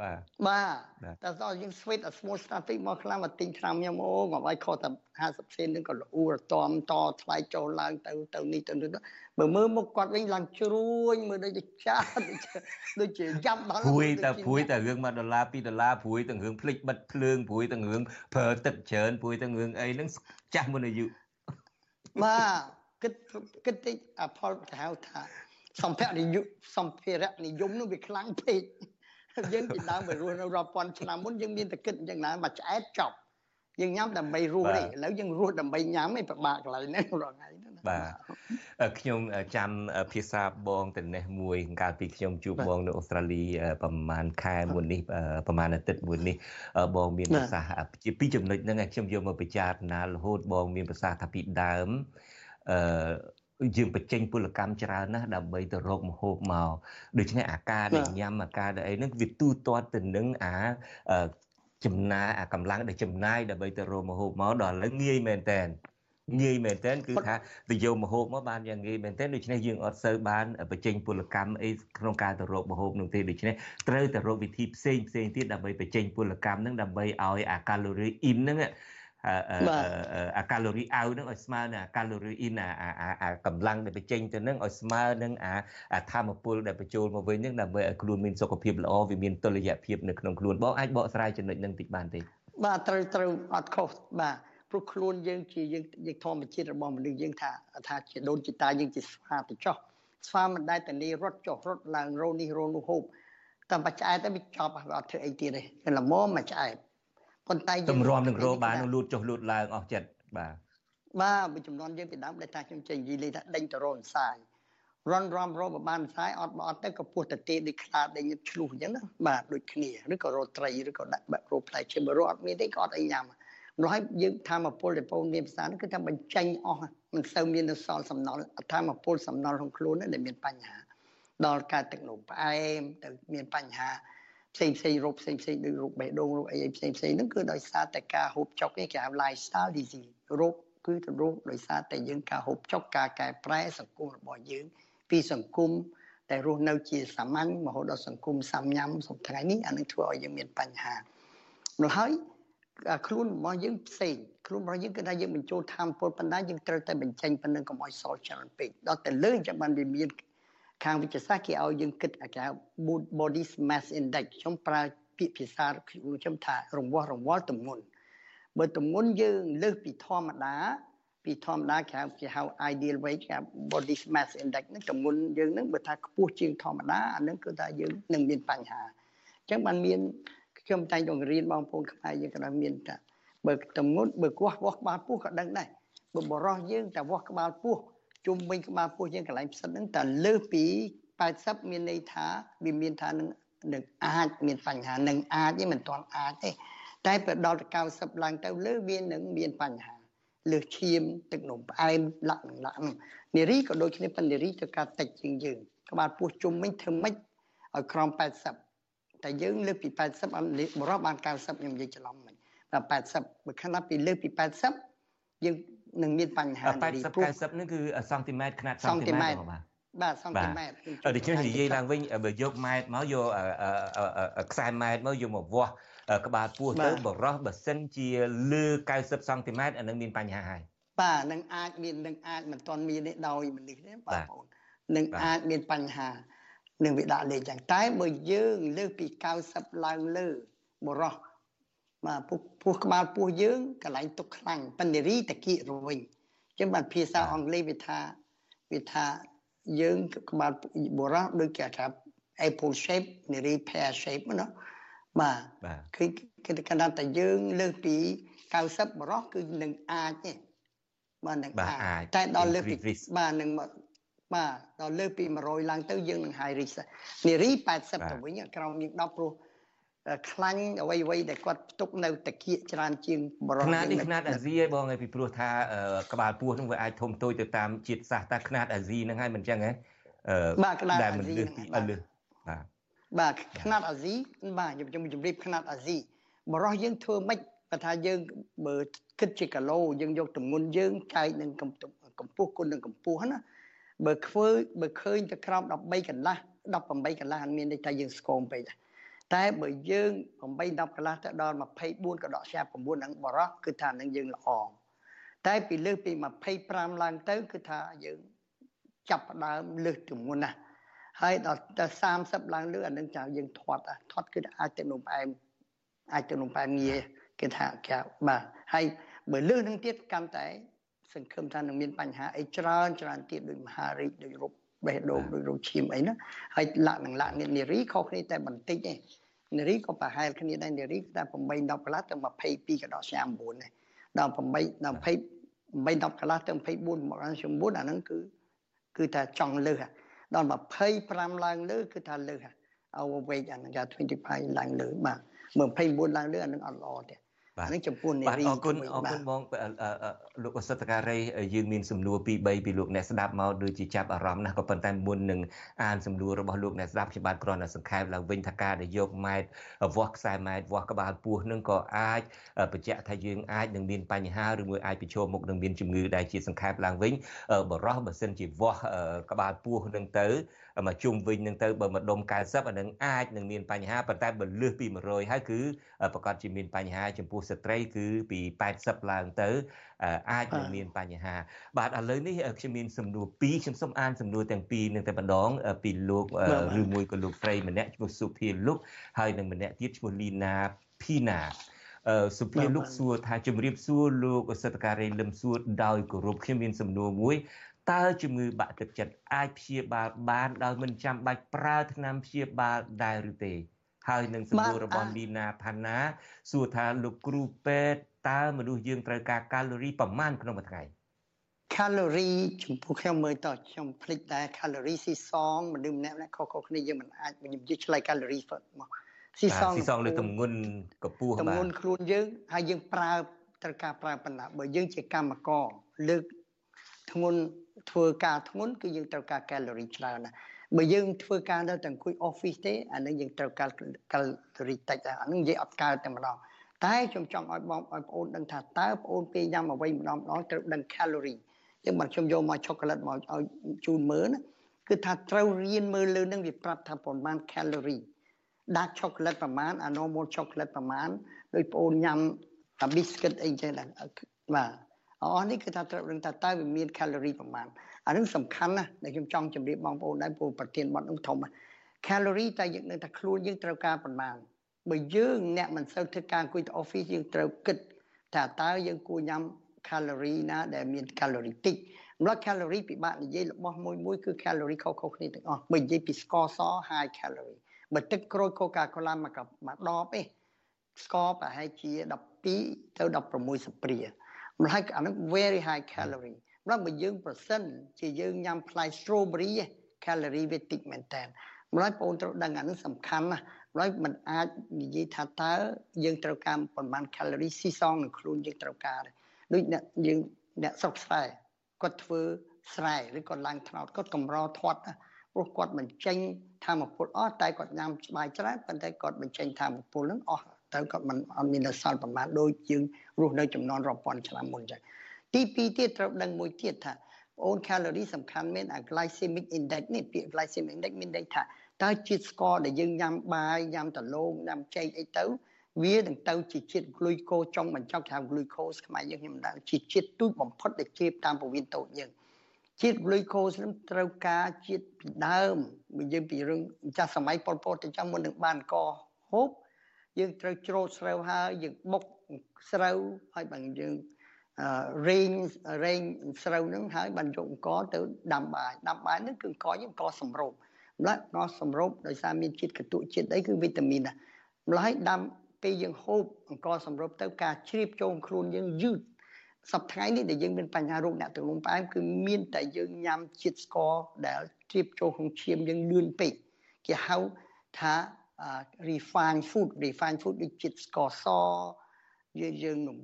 បាទបាទតែដល់យើង sweet a small stuff តិចមកខ្លាំងមកទិញឆ្នាំខ្ញុំអូកុំឲ្យខុសតែ50សេននឹងក៏លូរតំតថ្លៃចូលឡើងទៅទៅនេះទៅនោះបើមើលមុខគាត់វិញឡើងជ្រួញមើលដូចជាចាស់ដូចជាយ៉ាប់ដល់ព្រួយតែព្រួយតែរឿង1ដុល្លារ2ដុល្លារព្រួយតែរឿងភ្លេចបិទភ្លើងព្រួយតែរឿងប្រើទឹកច្រើនព្រួយតែរឿងអីហ្នឹងចាស់មុនអាយុបាទ គិតគិតតិចអផលទៅហៅថាសម្ភារនិយមសម្ភារៈនិយមនោះវាខ្លាំងពេកយើងពីដើមទៅរស់នៅរាប់ពាន់ឆ្នាំមុនយើងមានតែគិតអញ្ចឹងណាមកឆ្អែតចប់យើងញ៉ាំដើម្បីរស់ទេឥឡូវយើងរស់ដើម្បីញ៉ាំឯងពិបាកកន្លែងហ្នឹងរាល់ថ្ងៃហ្នឹងបាទខ្ញុំចាំភាសាបងទៅនេះមួយកាលពីខ្ញុំជួបបងនៅអូស្ត្រាលីប្រហែលខែមុននេះប្រហែលអាទិត្យមុននេះបងមានប្រសាសន៍ជាពីចំណុចហ្នឹងខ្ញុំយកមកពិចារណារហូតបងមានប្រសាសន៍ថាពីដើម អឺយើងបញ្ចេញពលកម្មច្រើនណាស់ដើម្បីទៅរកមហូបមកដូច្នេះអាការដែលញ៉ាំអាការដែលអីហ្នឹងវាទូទាត់ទៅនឹងអាចំណាយអាកម្លាំងដែលចំណាយដើម្បីទៅរកមហូបមកដល់ឥឡូវងាយមែនតើងាយមែនតើគឺថាទៅយកមហូបមកបានយ៉ាងងាយមែនតើដូច្នេះយើងអត់សូវបានបញ្ចេញពលកម្មអីក្នុងការទៅរកមហូបនោះទេដូច្នេះត្រូវតែរកវិធីផ្សេងផ្សេងទៀតដើម្បីបញ្ចេញពលកម្មហ្នឹងដើម្បីឲ្យអាកាឡូរីអ៊ីនហ្នឹង អាកាឡូរីអៅនឹងឲ្យស្មើនឹងអាកាឡូរីអ៊ីនអាកម្លាំងដែលបញ្ចេញទៅនឹងឲ្យស្មើនឹងអាធម្មពលដែលបញ្ចូលមកវិញនឹងដើម្បីឲ្យខ្លួនមានសុខភាពល្អវាមានតុល្យភាពនៅក្នុងខ្លួនបងអាចបកស្រាយចំណុចនឹងតិចបានទេបាទត្រូវត្រូវអត់ខុសបាទព្រោះខ្លួនយើងជាយើងយើងធម្មជាតិរបស់មនុស្សយើងថាថាជាដូនជាតាយើងជាស្វាទៅចោះស្វាមិនដែលតនីរត់ចុះរត់ឡើងរោនេះរោនោះហូបតែបច្ចាយទៅវាចប់អត់ធ្វើអីទៀតទេតែល្មមមួយឆ្អែត ប៉ុន្តែទម្រាំនឹងរោបានលូតចុះលូតឡើងអស់ចិត្តបាទបាទមួយចំនួនយើងពីដើមដែលថាខ្ញុំចេញនិយាយលេងថាដេញទៅរោនសាយរនរំរោបបានខ្សែអត់បើអត់ទៅក៏ពោះតទេដូចខ្លាដេញឆ្លុះអញ្ចឹងណាបាទដូចគ្នាឬក៏រោត្រីឬក៏ដាក់បែបរោផ្លែឈើបើរោអត់មានទេក៏អត់អីញ៉ាំនោះហើយយើងធម្មពលដែលបងមានភាសាគឺថាបញ្ចេញអស់មិនសូវមាននៅសល់សំណល់ធម្មពលសំណល់ក្នុងខ្លួនដែលមានបញ្ហាដល់ការទឹកនោមផ្អែមទៅមានបញ្ហា ផ្សេងផ្សេងរោគផ្សេងផ្សេងដូចរោគបេះដូងរោគអីផ្សេងផ្សេងហ្នឹងគឺដោយសារតែការហូបចុកឯងគេហៅ lifestyle disease រោគគឺទៅរោគដោយសារតែយើងការហូបចុកការកែប្រែសង្គមរបស់យើងពីសង្គមតែរស់នៅជាសាមញ្ញរហូតដល់សង្គមសាមញ៉ាំសប្តាហ៍នេះអានឹងធ្វើឲ្យយើងមានបញ្ហានោះហើយខ្លួនរបស់យើងផ្សេងខ្លួនរបស់យើងគឺថាយើងបញ្ចូលធម៌ពលប៉ុន្តែយើងត្រូវតែបញ្ចេញប៉ុណ្ណឹងកុំឲ្យសល់ច្រើនពេកដល់តែលើចាំបានវាមាន ខាងវិទ្យាសាស្ត្រគេឲ្យយើងគិតអាគេ body mass index ខ្ញុំប្រើពាក្យភាសាខ្ញុំថារង្វាស់រង្វល់ទម្ងន់បើទម្ងន់យើងលើសពីធម្មតាពីធម្មតាគេហៅគេហៅ ideal weight គេ body mass index ហ្នឹងទម្ងន់យើងហ្នឹងបើថាខ្ពស់ជាងធម្មតាអាហ្នឹងគឺថាយើងនឹងមានបញ្ហាអញ្ចឹងបានមានខ្ញុំតែងតែរៀនបងប្អូនខ្មែរយើងក៏មានថាបើទម្ងន់បើគោះវាស់ក្បាលពោះក៏ដឹងដែរបើបរោះយើងតែវាស់ក្បាលពោះ ជុំវិញក្បាលពោះយើងកន្លែងផ្សិតហ្នឹងតែលើសពី80មានន័យថាវាមានថានឹងនឹងអាចមានបញ្ហានឹងអាចទេមិនទាន់អាចទេតែបើដល់ទៅ90ឡើងទៅលើវានឹងមានបញ្ហាលើសឈាមទឹកនោមផ្អែមលាក់នឹងលាក់នឹងនារីក៏ដូចគ្នាប៉ុន្តែនារីទៅការតិចជាងយើងក្បាលពោះជុំវិញធ្វើម៉េចឲ្យក្រោម80តែយើងលើសពី80បរិបបាន90ខ្ញុំនិយាយច្រឡំមិញតែ80បើខណៈពីលើសពី80យើង នឹងមានបញ្ហានារី80 90នេះគឺសង់ទីម៉ែត្រខ្នាតសង់ទីម៉ែត្របាទបាទសង់ទីម៉ែត្រដូច្នេះនិយាយឡើងវិញបើយកម៉ែត្រមកយកខ្សែម៉ែត្រមកយកមកវាស់ក្បាលពោះទៅបរោះបើសិនជាលើ90សង់ទីម៉ែត្រអានឹងមានបញ្ហាហើយបាទនឹងអាចមាននឹងអាចមិនទាន់មានទេដោយមនុស្សទេបងប្អូននឹងអាចមានបញ្ហានឹងវាដាក់លេខចឹងតែបើយើងលើសពី90ឡើងលើបរោះ បាទពោះពោះក្បាលពោះយើងកន្លែងទុកខ្លាំងបណ្ឌរីតគៀករវិញអញ្ចឹងបាទភាសាអង់គ្លេសវាថាវាថាយើងក្បាលបរោះដូចគេថា apple shape នារី pear shape ណាបាទគឺគឺកណ្ដាលតែយើងលើសពី90បរោះគឺនឹងអាចទេបាទនឹងអាចតែដល់លើសពីបាទនឹងបាទដល់លើសពី100ឡើងទៅយើងនឹង high risk នារី80ទៅវិញក្រោមយើង10ព្រោះ ខ្លាញ់អ្វីអ្វីដែលគាត់ផ្ទុកនៅតាគៀកច្រើនជាងបរិបទຂະຫນាតនេះຂະຫນាតអាស៊ីឯងបងឯងពីព្រោះថាក្បាលពោះនឹងវាអាចធំតូចទៅតាមជាតិសាសន៍តែຂະຫນាតអាស៊ីហ្នឹងហើយមិនចឹងហ៎បាទຂະຫນាតអាស៊ីដែលមិនលើសពីបាទបាទຂະຫນាតអាស៊ីបាទខ្ញុំជម្រាបຂະຫນាតអាស៊ីបរោះយើងធ្វើម៉េចបើថាយើងបើគិតជាគីឡូយើងយកទម្ងន់យើងចែកនឹងកម្ពស់គុណនឹងកម្ពស់ណាបើធ្វើបើឃើញទៅក្រោម13កន្លះ18កន្លះអត់មានន័យថាយើងស្គមពេក តែបើយើង8 10កន្លះទៅដល់24ក៏ដកស្រា9នឹងបរោះគឺថានឹងយើងល្អតែពីលើសពី25ឡើងទៅគឺថាយើងចាប់ផ្ដើមលើសទម្ងន់ណាស់ហើយដល់ទៅ30ឡើងលើអានឹងចាំយើងធាត់ធាត់គឺអាចទៅនំផ្អែមអាចទៅនំផ្អែមងាយគេថាគេបាទហើយបើលើសនឹងទៀតកាន់តែ សង្ឃឹមថានឹងមានបញ្ហាអីច្រើនច្រើនទៀតដូចមហារីកដូចរោគបេះដូងដូចរោគឈាមអីណាហើយលក្ខនឹងលក្ខនារីខុសគ្នាតែបន្តិចទេ នារីក៏ប្រហែលគ្នាដែរនារីតែ8 10កន្លះទៅ22ក៏ដល់ឆ្នាំ9ដែរដល់8ដល់20 8 10កន្លះទៅ24មកដល់ឆ្នាំ9អាហ្នឹងគឺគឺថាចង់លើសដល់25ឡើងលើគឺថាលើស overweight អាហ្នឹងគេ25ឡើងលើបាទ29ឡើងលើអាហ្នឹងអត់ល្អទេ បាទនេះចំពោះនារីអរគុណអរគុណបងលោកអសតការីយើងមានសំណួរ2 3ពីលោកអ្នកស្ដាប់មកដូចជាចាប់អារម្មណ៍ណាស់ក៏ប៉ុន្តែមុននឹងអានសំណួររបស់លោកអ្នកស្ដាប់ខ្ញុំបាទគ្រាន់តែសង្ខេបឡើងវិញថាការដែលយកម៉ែត្រវាស់ខ្សែម៉ែត្រវាស់ក្បាលពោះនឹងក៏អាចបញ្ជាក់ថាយើងអាចនឹងមានបញ្ហាឬមួយអាចប្រឈមមុខនឹងមានជំងឺដែលជាសង្ខេបឡើងវិញបរោះបើសិនជាវាស់ក្បាលពោះនឹងទៅ មកជុំវិញនឹងទៅបើម្ដុំ90អានឹងអាចនឹងមានបញ្ហាប៉ុន្តែបើលើសពី100ហើយគឺប្រកាសជាមានបញ្ហាចំពោះស្ត្រីគឺពី80ឡើងទៅអាចនឹងមានបញ្ហា បាទឥឡូវនេះខ្ញុំមានសំណួរ2ខ្ញុំសូមអានសំណួរទាំងពីរនឹងតែម្ដងពីលោកឬមួយក៏លោកស្រីម្នាក់ឈ្មោះសុភាលុកហើយនឹងម្នាក់ទៀតឈ្មោះលីណាភីណាសុភាលោកសួរថាជំរាបសួរលោកអសិទ្ធការីលឹមសួរដោយគោរពខ្ញុំមានសំណួរមួយ តើជំងឺបាក់ទឹកចិត្តអាចព្យាបាលបានដោយមិនចាំបាច់ប្រើថ្នាំព្យាបាលដែរឬទេហើយនឹងសំណួររបស់លីណាផាណាសួរថាលោកគ្រូពេទ្យតើមនុស្សយើងត្រូវការកាឡូរីប្រមាណក្នុងមួយថ្ងៃ calorie ចំពោះខ្ញុំមើលតខ្ញុំភ្លេចដែរ calorie ស៊ីសងមនុស្សម្នាក់ៗខុសៗគ្នាយើងមិនអាចខ្ញុំនិយាយឆ្លៃ calorie មកស៊ីសងស៊ីសងលើទម្ងន់កពស់បាទទម្ងន់ខ្លួនយើងហើយយើងប្រើត្រូវការប្រើបណ្ណាបើយើងជាកម្មករលើកធ្ងន់ ធ្វើការធ្ងន់គឺយើងត្រូវការ calorie ច្រើនណាស់បើយើងធ្វើការនៅតែអង្គុយ office ទេអានឹងយើងត្រូវការ calorie តិចអានឹងនិយាយអត់កើតតែម្ដងតែខ្ញុំចង់ឲ្យបងឲ្យបងអូនដឹងថាតើបងអូនពេលញ៉ាំអ្វីម្ដងម្ដងត្រូវដឹង calorie ចឹងបើខ្ញុំយកមកឆូកាឡេតមកឲ្យជូនមើលណាគឺថាត្រូវរៀនមើលលើនឹងវាប្រាប់ថាប្រមាណ calorie ដាក់ឆូកាឡេតប្រមាណអា normal ឆូកាឡេតប្រមាណដោយបងអូនញ៉ាំអា biscuit អីចឹងដែរបាទ អស់នេះគឺថាត្រូវដឹងថាតើវាមាន calorie ប្រមាណអានឹងសំខាន់ណាស់ដែលខ្ញុំចង់ជម្រាបបងប្អូនដែរព្រោះប្រធានបទនោះធំ calorie តែយើងនឹងថាខ្លួនយើងត្រូវការប្រមាណបើយើងអ្នកមិនសូវធ្វើការអង្គុយទៅ office យើងត្រូវគិតថាតើយើងគួរញ៉ាំ calorie ណាដែលមាន calorie តិចម្ល៉េះ calorie ពិបាកនិយាយរបស់មួយមួយគឺ calorie ខុសៗគ្នាទាំងអស់បើនិយាយពីស្ករស high calorie បើទឹកក្រូច Coca-Cola មកមកដបឯងស្ករប្រហែលជា12ទៅ16ស្ព្រា ម្ល៉េះអានោះ very high calorie ម្ល៉េះបើយើងប្រសិនជាយើងញ៉ាំផ្លែ strawberry calorie វាតិចមែនតើម្ល៉េះបងត្រូវដឹងអានោះសំខាន់ណាស់ម្ល៉េះมันអាចនិយាយថាតើយើងត្រូវការប្រមាណ calorie ស៊ីសងនឹងខ្លួនយើងត្រូវការដែរដូចអ្នកយើងអ្នកស្រុកស្រែគាត់ធ្វើស្រែឬគាត់ឡើងថ្នោតគាត់កម្រធាត់ព្រោះគាត់បញ្ចេញធម្មពលអស់តែគាត់ញ៉ាំច្បាយច្រើនប៉ុន្តែគាត់បញ្ចេញធម្មពលនឹងអស់ ទៅគាត់មិនអត់មានសល់ប្រមាណដូចយើងរស់នៅចំនួនរាប់ពាន់ឆ្នាំមុនចឹងទី2ទៀតត្រូវដឹងមួយទៀតថាបងអូន calorie សំខាន់មែនអា glycemic index នេះពាក្យ glycemic index មានន័យថាតើជាតិស្ករដែលយើងញ៉ាំបាយញ៉ាំដលងញ៉ាំចេកអីទៅវានឹងទៅជាជាតិ glucose ចុងបញ្ចប់ថា glucose ខ្មែរយើងខ្ញុំមិនដឹងជាជាតិទូចបំផុតដែលជាតាមពវៀនតូចយើងជាតិ glucose នឹងត្រូវការជាតិពីដើមបើយើងពីរឿងចាស់សម័យប៉ុលពតទៅចាំមុននឹងបានកហូប យើងត្រូវច្រូតស្រូវហើយយើងបុកស្រូវហើយបើយើងរែងរែងស្រូវហ្នឹងហើយបានយកអង្គទៅដាំបាយដាំបាយហ្នឹងគឺអង្គយើងអង្គសម្រូបម្ល៉េះអង្គសម្រូបដោយសារមានជាតិកតុជាតិអីគឺវីតាមីនណាម្ល៉េះដាំពេលយើងហូបអង្គសម្រូបទៅការជ្រាបចូលខ្លួនយើងយឺតសប្តាហ៍នេះដែលយើងមានបញ្ហារោគអ្នកទឹកនោមផ្អែមគឺមានតែយើងញ៉ាំជាតិស្ករដែលជ្រាបចូលក្នុងឈាមយើងលឿនពេកគេហៅថា refined food refined food ដូចជាតិស្ករសយើងយើងនំ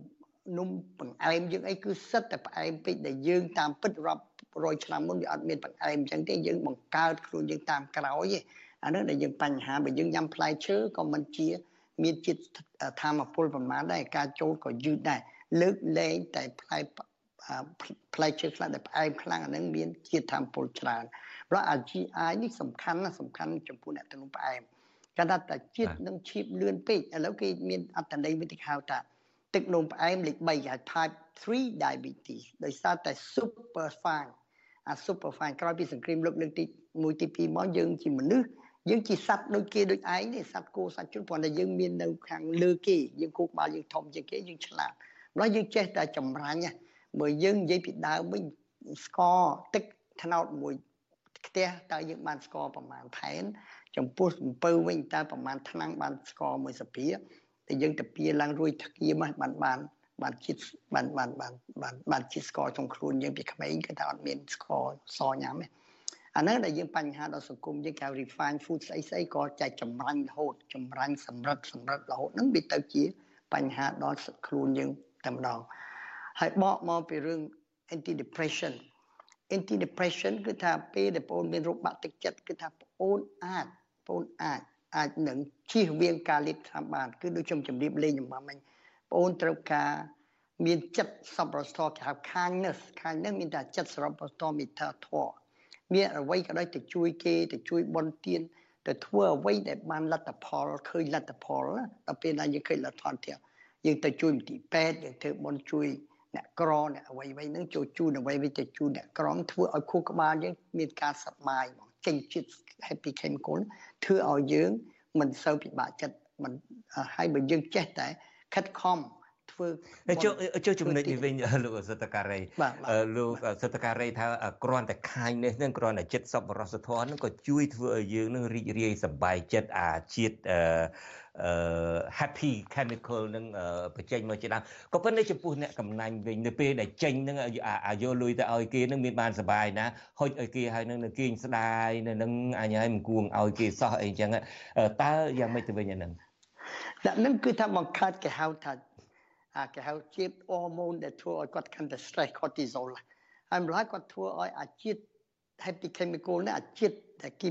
នំបង្អែមយើងអីគឺសិតតែផ្អែមពេកដែលយើងតាមពិតរាប់រយឆ្នាំមុនវាអត់មានបង្អែមអញ្ចឹងទេយើងបង្កើតខ្លួនយើងតាមក្រោយឯអានោះដែលយើងបញ្ហាបើយើងញ៉ាំផ្លែឈើក៏មិនជា មានជាតិធម្មពលប្រមាណដែរការចូលក៏យឺតដែរលើកលែងតែផ្លែផ្លែឈើខ្លះដែលផ្អែមខ្លាំងអានឹងមានជាតិធម្មពលច្រើនព្រោះ GI នេះសំខាន់ណាស់សំខាន់ចំពោះអ្នកទំនុំផ្អែម កាលតែជាតិនឹងឈាបលឿនពេកឥឡូវគេមានអត្តន័យមួយទីហៅថាទឹកនោមផ្អែមលេខ3គេហៅ type 3 diabetes ដោយសារតែ super fine អា super fine ក្រោយពីសង្គ្រាមលោកលើកទី1ទី2មកយើងជាមនុស្សយើងជាសត្វដូចគេដូចឯងនេះសត្វគោសត្វជនព្រោះតែយើងមាននៅខាងលើគេយើងគោកបាលយើងធំជាងគេយើងឆ្លាតម្ល៉េះយើងចេះតែចម្រាញ់មើលយើងនិយាយពីដើមវិញស្ករទឹកថ្នោតមួយផ្ទះតើយើងបានស្ករប្រមាណថែន ចំពោះសំពៅវិញតើប្រមាណឆ្នាំបានស្ករមួយសភាតែយើងទៅពៀឡើងរួយធ្គាមបានបានបានជាតិបានបានបានបានបានជាតិស្ករក្នុងខ្លួនយើងពីក្មេងគឺថាអត់មានស្ករសញ៉ាំទេអាហ្នឹងដែលយើងបញ្ហាដល់សង្គមយើងគេ refine food ស្អីស្អីក៏ចែកចម្រាញ់រហូតចម្រាញ់សម្រិតសម្រិតរហូតហ្នឹងវាទៅជាបញ្ហាដល់ខ្លួនយើងតែម្ដងហើយបកមកពីរឿង anti depression anti depression គឺថាពេលដែលបងមានរោគបាក់ទឹកចិត្តគឺថាបងអាច បងអាចអាចនឹងជៀសវាងការលេបថ្នាំបាន គឺដូចខ្ញុំជម្រាបលេងអំមិញបងត្រូវការមានចិត្តសប្បុរសធម៌គេហៅ kindness kindness មានតែចិត្តសប្បុរសធម៌មេត្តាធម៌មានអ្វីក៏ដោយទៅជួយគេទៅជួយបនទានទៅធ្វើអ្វីដែលបានលទ្ធផលឃើញលទ្ធផលដល់ពេលណាយើងឃើញលទ្ធផលទៀតយើងទៅជួយមន្ទីរពេទ្យយើងធ្វើបនជួយអ្នកក្រអ្នកអ្វីអ្វីហ្នឹងចូលជូនអ្វីអ្វីទៅជូនអ្នកក្រធ្វើឲ្យខួរក្បាលយើងមានការសប្បាយហ្មង ចេញជាតិ happy chemical ធ្វើឲ្យយើងមិនសូវពិបាកចិត្តមិនហើយបើយើងចេះតែខិតខំ ធ្វើធ្វើចុះចុះចំណុចនេះវិញលោកសតការីលោកសតការីថាគ្រាន់តែខាញនេះនឹងគ្រាន់តែចិត្តសប្បុរសធម៌នឹងក៏ជួយធ្វើឲ្យយើងនឹងរីករាយសប្បាយចិត្តអាជាតិអឺ happy chemical នឹងបញ្ចេញមកជាដើមក៏ប៉ុន្តែចំពោះអ្នកកំណាញ់វិញនៅពេលដែលចេញនឹងអាយកលុយទៅឲ្យគេនឹងមានបានសុបាយណាហុចឲ្យគេហើយនឹងនៅគេងស្ដាយនៅនឹងអញហើយមិនគួងឲ្យគេសោះអីចឹងតើយ៉ាងម៉េចទៅវិញអាហ្នឹងដាក់នឹងគឺថាបង្កើតគេហៅថា អាគេហៅជាតិអ៊ូម៉ូនដែលធ្វើឲ្យគាត់កាន់តែ stress cortisol ហើយម្ល៉េះគាត់ធ្វើឲ្យអាជាតិ happy chemical នេះអាជាតិដែលគី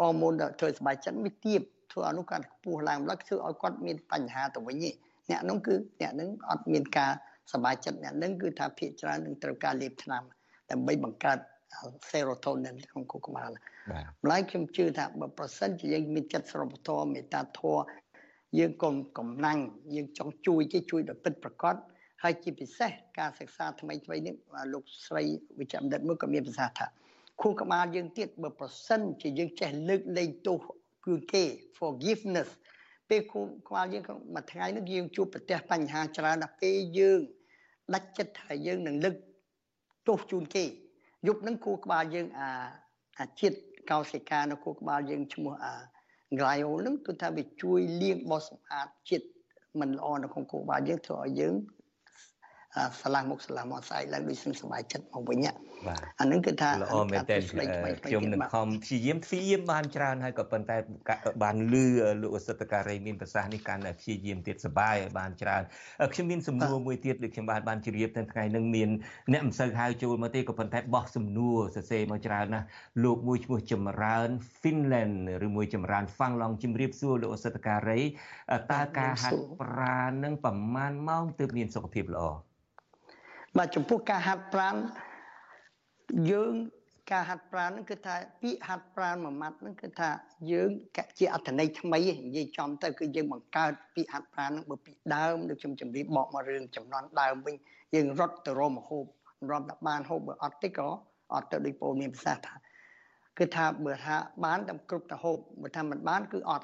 អ៊ូម៉ូនដែលធ្វើសុបាយចិត្តវាទៀបធ្វើឲ្យនោះគាត់ខ្ពស់ឡើងម្ល៉េះធ្វើឲ្យគាត់មានបញ្ហាទៅវិញអ្នកនោះគឺអ្នកនឹងអត់មានការសบายចិត្តអ្នកនឹងគឺថាភាកច្រើននឹងត្រូវការលេបថ្នាំដើម្បីបង្កើត serotonin ក្នុងខួរក្បាលបាទម្ល៉េះខ្ញុំជឿថាបើប្រសិនជាយើងមានចិត្តស្រពធម៌មេត្តាធម៌ យើងកុំកំណាំងយើងចង់ជួយគេជួយដល់ពិតប្រកបហើយជាពិសេសការសិក្សាថ្មីថ្មីនេះលោកស្រីវិជ្ជបណ្ឌិតមួយក៏មានប្រសាសន៍ថាខួរក្បាលយើងទៀតបើប្រសិនជាយើងចេះលើកលែងទោសគឺគេ forgiveness ពេលគូខ្វល់យើងមួយថ្ងៃនេះយើងជួបប្រទះបញ្ហាច្រើនដល់ពេលយើងដាច់ចិត្តថាយើងនឹងលើកទោសជូនគេយប់នឹងគូក្បាលយើងអាអាជាតិកោសិកានៅគូក្បាលយើងឈ្មោះអា glyol នឹងគឺថាវាជួយលាងបោះសម្អាតជាតិមិនល្អនៅក្នុងគូក្បាលយើងធ្វើឲ្យយើង ឆ្លាស់មុខឆ្លាស់មាត់ស្អែកឡើងដូចសឹងសុបាយចិត្តមកវិញបាទអានឹងគឺថាល្អមែនតើខ្ញុំនឹងខំព្យាយាមព្យាយាមបានច្រើនហើយក៏ប៉ុន្តែបានលឺលោកអសិទ្ធការីមានប្រសាសន៍នេះកាន់តែព្យាយាមទៀតសបាយឲ្យបានច្រើនខ្ញុំមានសំណួរមួយទៀតដូចខ្ញុំបានបានជម្រាបទាំងថ្ងៃនឹងមានអ្នកមិនសូវហៅចូលមកទេក៏ប៉ុន្តែបោះសំណួរសរសេរមកច្រើនណាស់លោកមួយឈ្មោះចម្រើន Finland ឬមួយចម្រើន Fanglong ជម្រាបសួរលោកអសិទ្ធការីតើការហាត់ប្រាណនឹងប្រមាណម៉ោងទើបមានសុខភាពល្អ បាទចំពោះការហាត់ប្រាណយើងការហាត់ប្រាណហ្នឹងគឺថាពាក្យហាត់ប្រាណមួយម៉ាត់ហ្នឹងគឺថាយើងជាអត្ថន័យថ្មីនិយាយចំទៅគឺយើងបង្កើតពាក្យហាត់ប្រាណហ្នឹងបើពីដើមដូចខ្ញុំជម្រាបបកមករឿងចំនួនដើមវិញយើងរត់ទៅរមហូបរំតែបានហូបបើអត់តិចក៏អត់ទៅដូចពោលមានប្រសាសន៍ថាគឺថាបើថាបានតែគ្រប់ទៅហូបបើថាមិនបានគឺអត់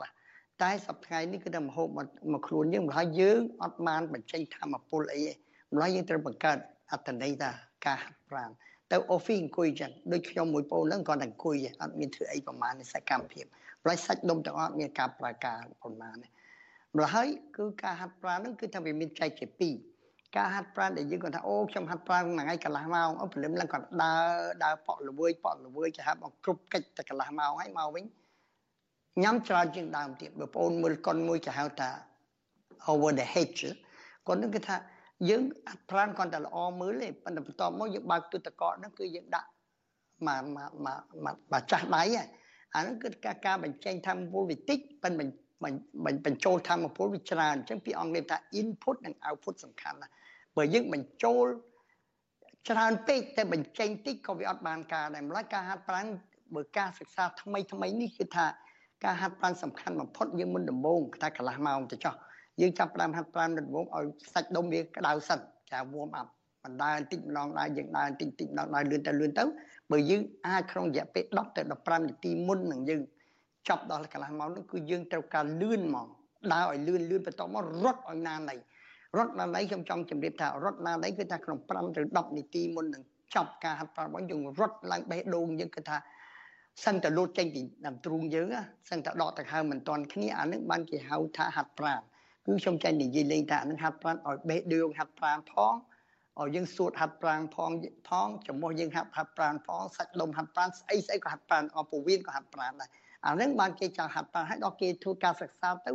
តែសប្តាហ៍នេះគឺតែមហូបមកខ្លួនយើងម្ល៉េះយើងអត់បានបញ្ចេញធម្មពលអីទេម្ល៉េះយើងត្រូវបង្កើត អត្តន័យថាការហាត់ប្រាណទៅ office អង្គុយចឹងដូចខ្ញុំមួយបងហ្នឹងគាត់តែអង្គុយអត់មានធ្វើអីប្រមាណសកម្មភាពប្រយសាច់ដុំទាំងអត់មានការប្រើការប្រមាណម្ល៉េះហើយគឺការហាត់ប្រាណហ្នឹងគឺថាវាមានចែកជាពីរការហាត់ប្រាណដែលយើងគាត់ថាអូខ្ញុំហាត់ប្រាណមួយថ្ងៃកន្លះម៉ោងអូព្រលឹមឡើងគាត់ដើរដើរប៉ក់ល្វើយប៉ក់ល្វើយចាហាត់មកគ្រប់កិច្ចតែកន្លះម៉ោងហើយមកវិញញ៉ាំច្រើនជាងដើមទៀតបងប្អូនមើលកុនមួយគេហៅថា over the hedge គាត់នឹងគេថា យើងអត់ប្រានគាត់តែល្អមើលទេប៉ុន្តែបន្ទាប់មកយើងបើកទូទឹកកកហ្នឹងគឺយើងដាក់មកមកមកមកចាស់ដៃអាហ្នឹងគឺការការបញ្ចេញធម្មពលវិតិចប៉ុន្តែបញ្ចូលធម្មពលវាច្រើនអញ្ចឹងពីអង់គ្លេសថា input និង output សំខាន់ណាបើយើងបញ្ចូលច្រើនពេកតែបញ្ចេញតិចក៏វាអត់បានការដែរម្ល៉េះការហាត់ប្រាណបើការសិក្សាថ្មីថ្មីនេះគឺថាការហាត់ប្រាណសំខាន់បំផុតយើងមុនដំបូងថាកន្លះម៉ោងទៅចោះ យើងចាប់ផ្ដើមហាត់ប្រាណនៅដំបូងឲ្យសាច់ដុំវាក្តៅសិនចា warm up បណ្ដើបន្តិចម្ដងដើរយើងដើរបន្តិចបន្តិចម្ដងដើរលឿនទៅលឿនទៅបើយើងអាចក្នុងរយៈពេល10ទៅ15នាទីមុននឹងយើងចប់ដល់កន្លះម៉ោងនោះគឺយើងត្រូវការលឿនហ្មងដើរឲ្យលឿនលឿនបន្ទាប់មករត់ឲ្យណាណៃរត់ណាណៃខ្ញុំចង់ជម្រាបថារត់ណាណៃគឺថាក្នុង5ទៅ10នាទីមុននឹងចប់ការហាត់ប្រាណរបស់យើងរត់ឡើងបេះដូងយើងគឺថាសឹងតែលោតចេញពីដើមទ្រូងយើងសឹងតែដកដង្ហើមមិនទាន់គ្នាអានឹងបានគេហៅថាហាត់ប្រាណ គឺខ្ញុំចេះនិយាយលេងថានឹងហាត់ប្រាណឲ្យបេះដូងហាត់ប្រាណផងឲ្យយើងសួតហាត់ប្រាណផងផងចំពោះយើងហាត់ហាត់ប្រាណផងសាច់ដុំហាត់ប្រាណស្អីស្អីក៏ហាត់ប្រាណអពវៀនក៏ហាត់ប្រាណដែរអានឹងបានគេចង់ហាត់ប្រាណឲ្យដល់គេធ្វើការសិក្សាទៅ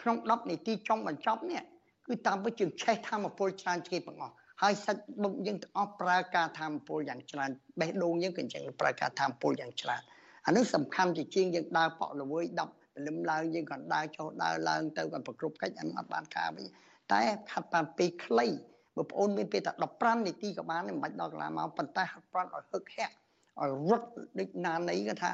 ក្នុង10នាទីចុងបញ្ចប់នេះគឺតាមពិតយើងឆេះធម្មពលច្រើនជាងបងអស់ហើយសាច់ដុំយើងទាំងអស់ប្រើការធម្មពលយ៉ាងច្រើនបេះដូងយើងក៏អញ្ចឹងប្រើការធម្មពលយ៉ាងច្រើនអានឹងសំខាន់ជាជាងយើងដើរប៉ក់ល្វើយ10 លឹមឡើងយើងគាត់ដើរចុះដើរឡើងទៅគាត់ប្រគ្រប់កិច្ចអត់បានការវិញតែហាត់បានពេលខ្លីបងប្អូនមានពេលតែ15នាទីក៏បានមិនបាច់ដល់កន្លះម៉ោងប៉ុន្តែហាត់ប្រាណឲ្យហឹកហាក់ឲ្យរត់ដូចណានៃគាត់ថា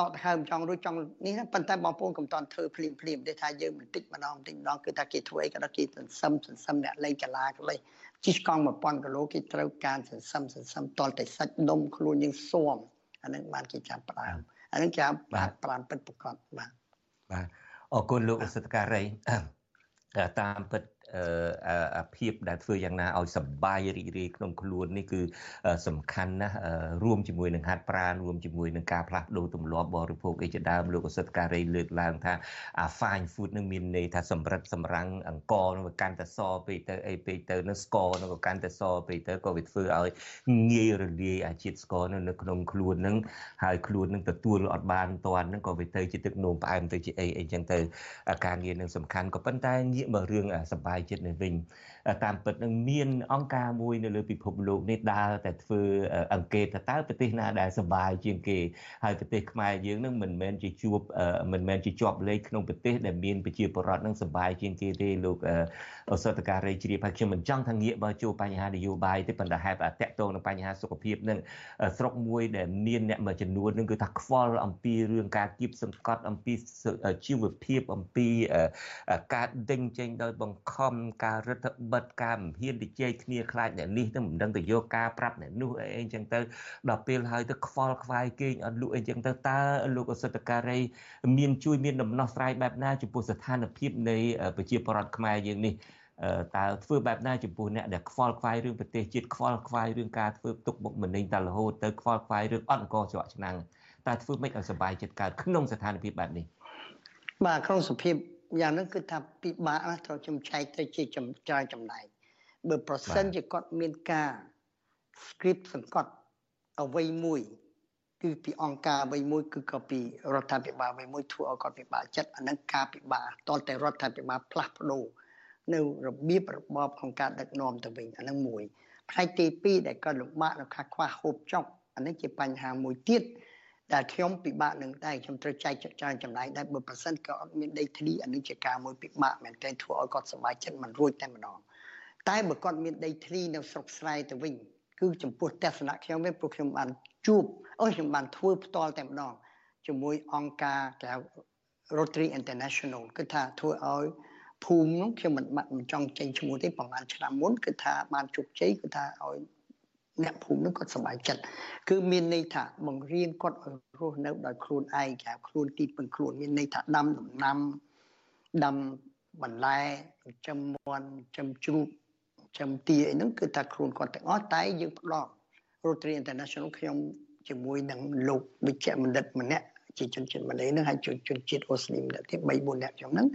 ដកដង្ហើមចង់រួចចង់នេះណាប៉ុន្តែបងប្អូនកុំតន់ធ្វើភ្លាមភ្លាមទេថាយើងបន្តិចម្ដងបន្តិចម្ដងគឺថាគេធ្វើអីក៏ដល់គេសន្សឹមសន្សឹមអ្នកលេងកលាក៏លេងជិះកង់1000គីឡូគេត្រូវការសន្សឹមសន្សឹមតលតែសាច់ដុំខ្លួនយើងស៊ាំអានឹងបានគេចាប់ផ្ដើមអានឹងគេបាទប្រាំពិតប្រកបបាទ បាទអរគុណលោកអសិទ្ធការីតាមពិត អភាពដែលធ្វើយ៉ាងណាឲ្យសបាយរីករាយក្នុងខ្លួននេះគឺសំខាន់ណាស់រួមជាមួយនឹងហាត់ប្រាណរួមជាមួយនឹងការផ្លាស់ប្ដូរទម្លាប់បរិភោគអីជាដើមលោកអសិទ្ធការីលើកឡើងថាអា fine food នឹងមានន័យថាសម្រិតសម្រាំងអង្គនឹងកាន់តែសពេកទៅអីពេកទៅនឹងស្ករនឹងក៏កាន់តែសពេកទៅក៏វាធ្វើឲ្យងាយរលាយអាជាតិស្ករនៅក្នុងខ្លួននឹងហើយខ្លួននឹងទទួលអត់បានតាន់នឹងក៏វាទៅជាទឹកនោមផ្អែមទៅជាអីអីចឹងទៅការងារនឹងសំខាន់ក៏ប៉ុន្តែងាកមករឿងសបាយចិត្តនេះវិញ តាមពិតនឹងមានអង្គការមួយនៅលើពិភពលោកនេះដើរតែធ្វើអង្កេតថាតើប្រទេសណាដែលសប្បាយជាងគេហើយប្រទេសខ្មែរយើងនឹងមិនមែនជាជួបមិនមែនជាជាប់លេខក្នុងប្រទេសដែលមានប្រជាពលរដ្ឋនឹងសប្បាយជាងគេទេលោកអសតការីជ្រាបហើយខ្ញុំមិនចង់ថាងាកបើចូលបញ្ហានយោបាយទេប៉ុន្តែហេតុតែតកតងនឹងបញ្ហាសុខភាពនឹងស្រុកមួយដែលមានអ្នកមួយចំនួននឹងគឺថាខ្វល់អំពីរឿងការគៀបសង្កត់អំពីជីវភាពអំពីការដេញចេញដោយបង្ខំការរដ្ឋបទការមិនហ៊ានទៅជែកគ្នាខ្លាចអ្នកនេះទៅមិនដឹងទៅយកការប្រាប់អ្នកនោះអីអញ្ចឹងទៅដល់ពេលហើយទៅខ្វល់ខ្វាយគេងអត់លក់អីចឹងទៅតើលោកអសិទ្ធការីមានជួយមានដំណោះស្រាយបែបណាចំពោះស្ថានភាពនៃប្រជាពលរដ្ឋខ្មែរយើងនេះតើធ្វើបែបណាចំពោះអ្នកដែលខ្វល់ខ្វាយរឿងប្រទេសជាតិខ្វល់ខ្វាយរឿងការធ្វើទុកបុកម្នេញតែរហូតទៅខ្វល់ខ្វាយរឿងអត់អង្គច្រកឆ្នាំងតើធ្វើម៉េចឲ្យសុបាយចិត្តកើតក្នុងស្ថានភាពបែបនេះបាទក្នុងសភាព យ៉ាងហ្នឹងគឺថាពិបាកណាស់ត្រូវខ្ញុំចែកទៅជាច្រើនចំណែកបើប្រសិនជាគាត់មានការ script សង្កត់អ្វីមួយគឺពីអង្គការអ្វីមួយគឺក៏ពីរដ្ឋាភិបាលអ្វីមួយធ្វើឲ្យគាត់ពិបាកចិត្តអានឹងការពិបាកតលតែរដ្ឋាភិបាលផ្លាស់ប្ដូរនៅរបៀបរបបក្នុងការដឹកនាំទៅវិញអានឹងមួយផ្នែកទី2ដែលគាត់លំបាកនៅខាខ្វះហូបចុកអានេះជាបញ្ហាមួយទៀត ដែលខ្ញុំពិបាកនឹងដែរខ្ញុំត្រូវចែកចាយចំណែកដែរបើប្រសិនក៏អត់មានដីធ្លីអានេះជាការមួយពិបាកមែនទែនធ្វើឲ្យគាត់សប្បាយចិត្តមិនរួចតែម្ដងតែបើគាត់មានដីធ្លីនៅស្រុកស្រែទៅវិញគឺចំពោះទស្សនៈខ្ញុំវិញព្រោះខ្ញុំបានជួបអូខ្ញុំបានធ្វើផ្ទាល់តែម្ដងជាមួយអង្គការគេហៅ Rotary International គឺថាធ្វើឲ្យភូមិនោះខ្ញុំមិនមិនចង់ចេញឈ្មោះទេប្រហែលឆ្នាំមុនគឺថាបានជោគជ័យគឺថាឲ្យ អ្នកភូមិនោះគាត់សប្បាយចិត្តគឺមានន័យថាបង្រៀនគាត់ឲ្យរស់នៅដោយខ្លួនឯងគេខ្លួនទីពឹងខ្លួនមានន័យថាដាំដំណាំដាំបន្លែចិញ្ចឹមមាន់ចិញ្ចឹមជ្រូកចិញ្ចឹមទាអីហ្នឹងគឺថាខ្លួនគាត់ទាំងអស់តែយើងផ្ដល់ Rotary International ខ្ញុំជាមួយនឹងលោកវិជ្ជបណ្ឌិតម្នាក់ជាជនជាតិម៉ាឡេនឹងហើយជនជាតិអូស្លីម្នាក់ទៀត3 4នាក់ខ្ញុំហ្នឹង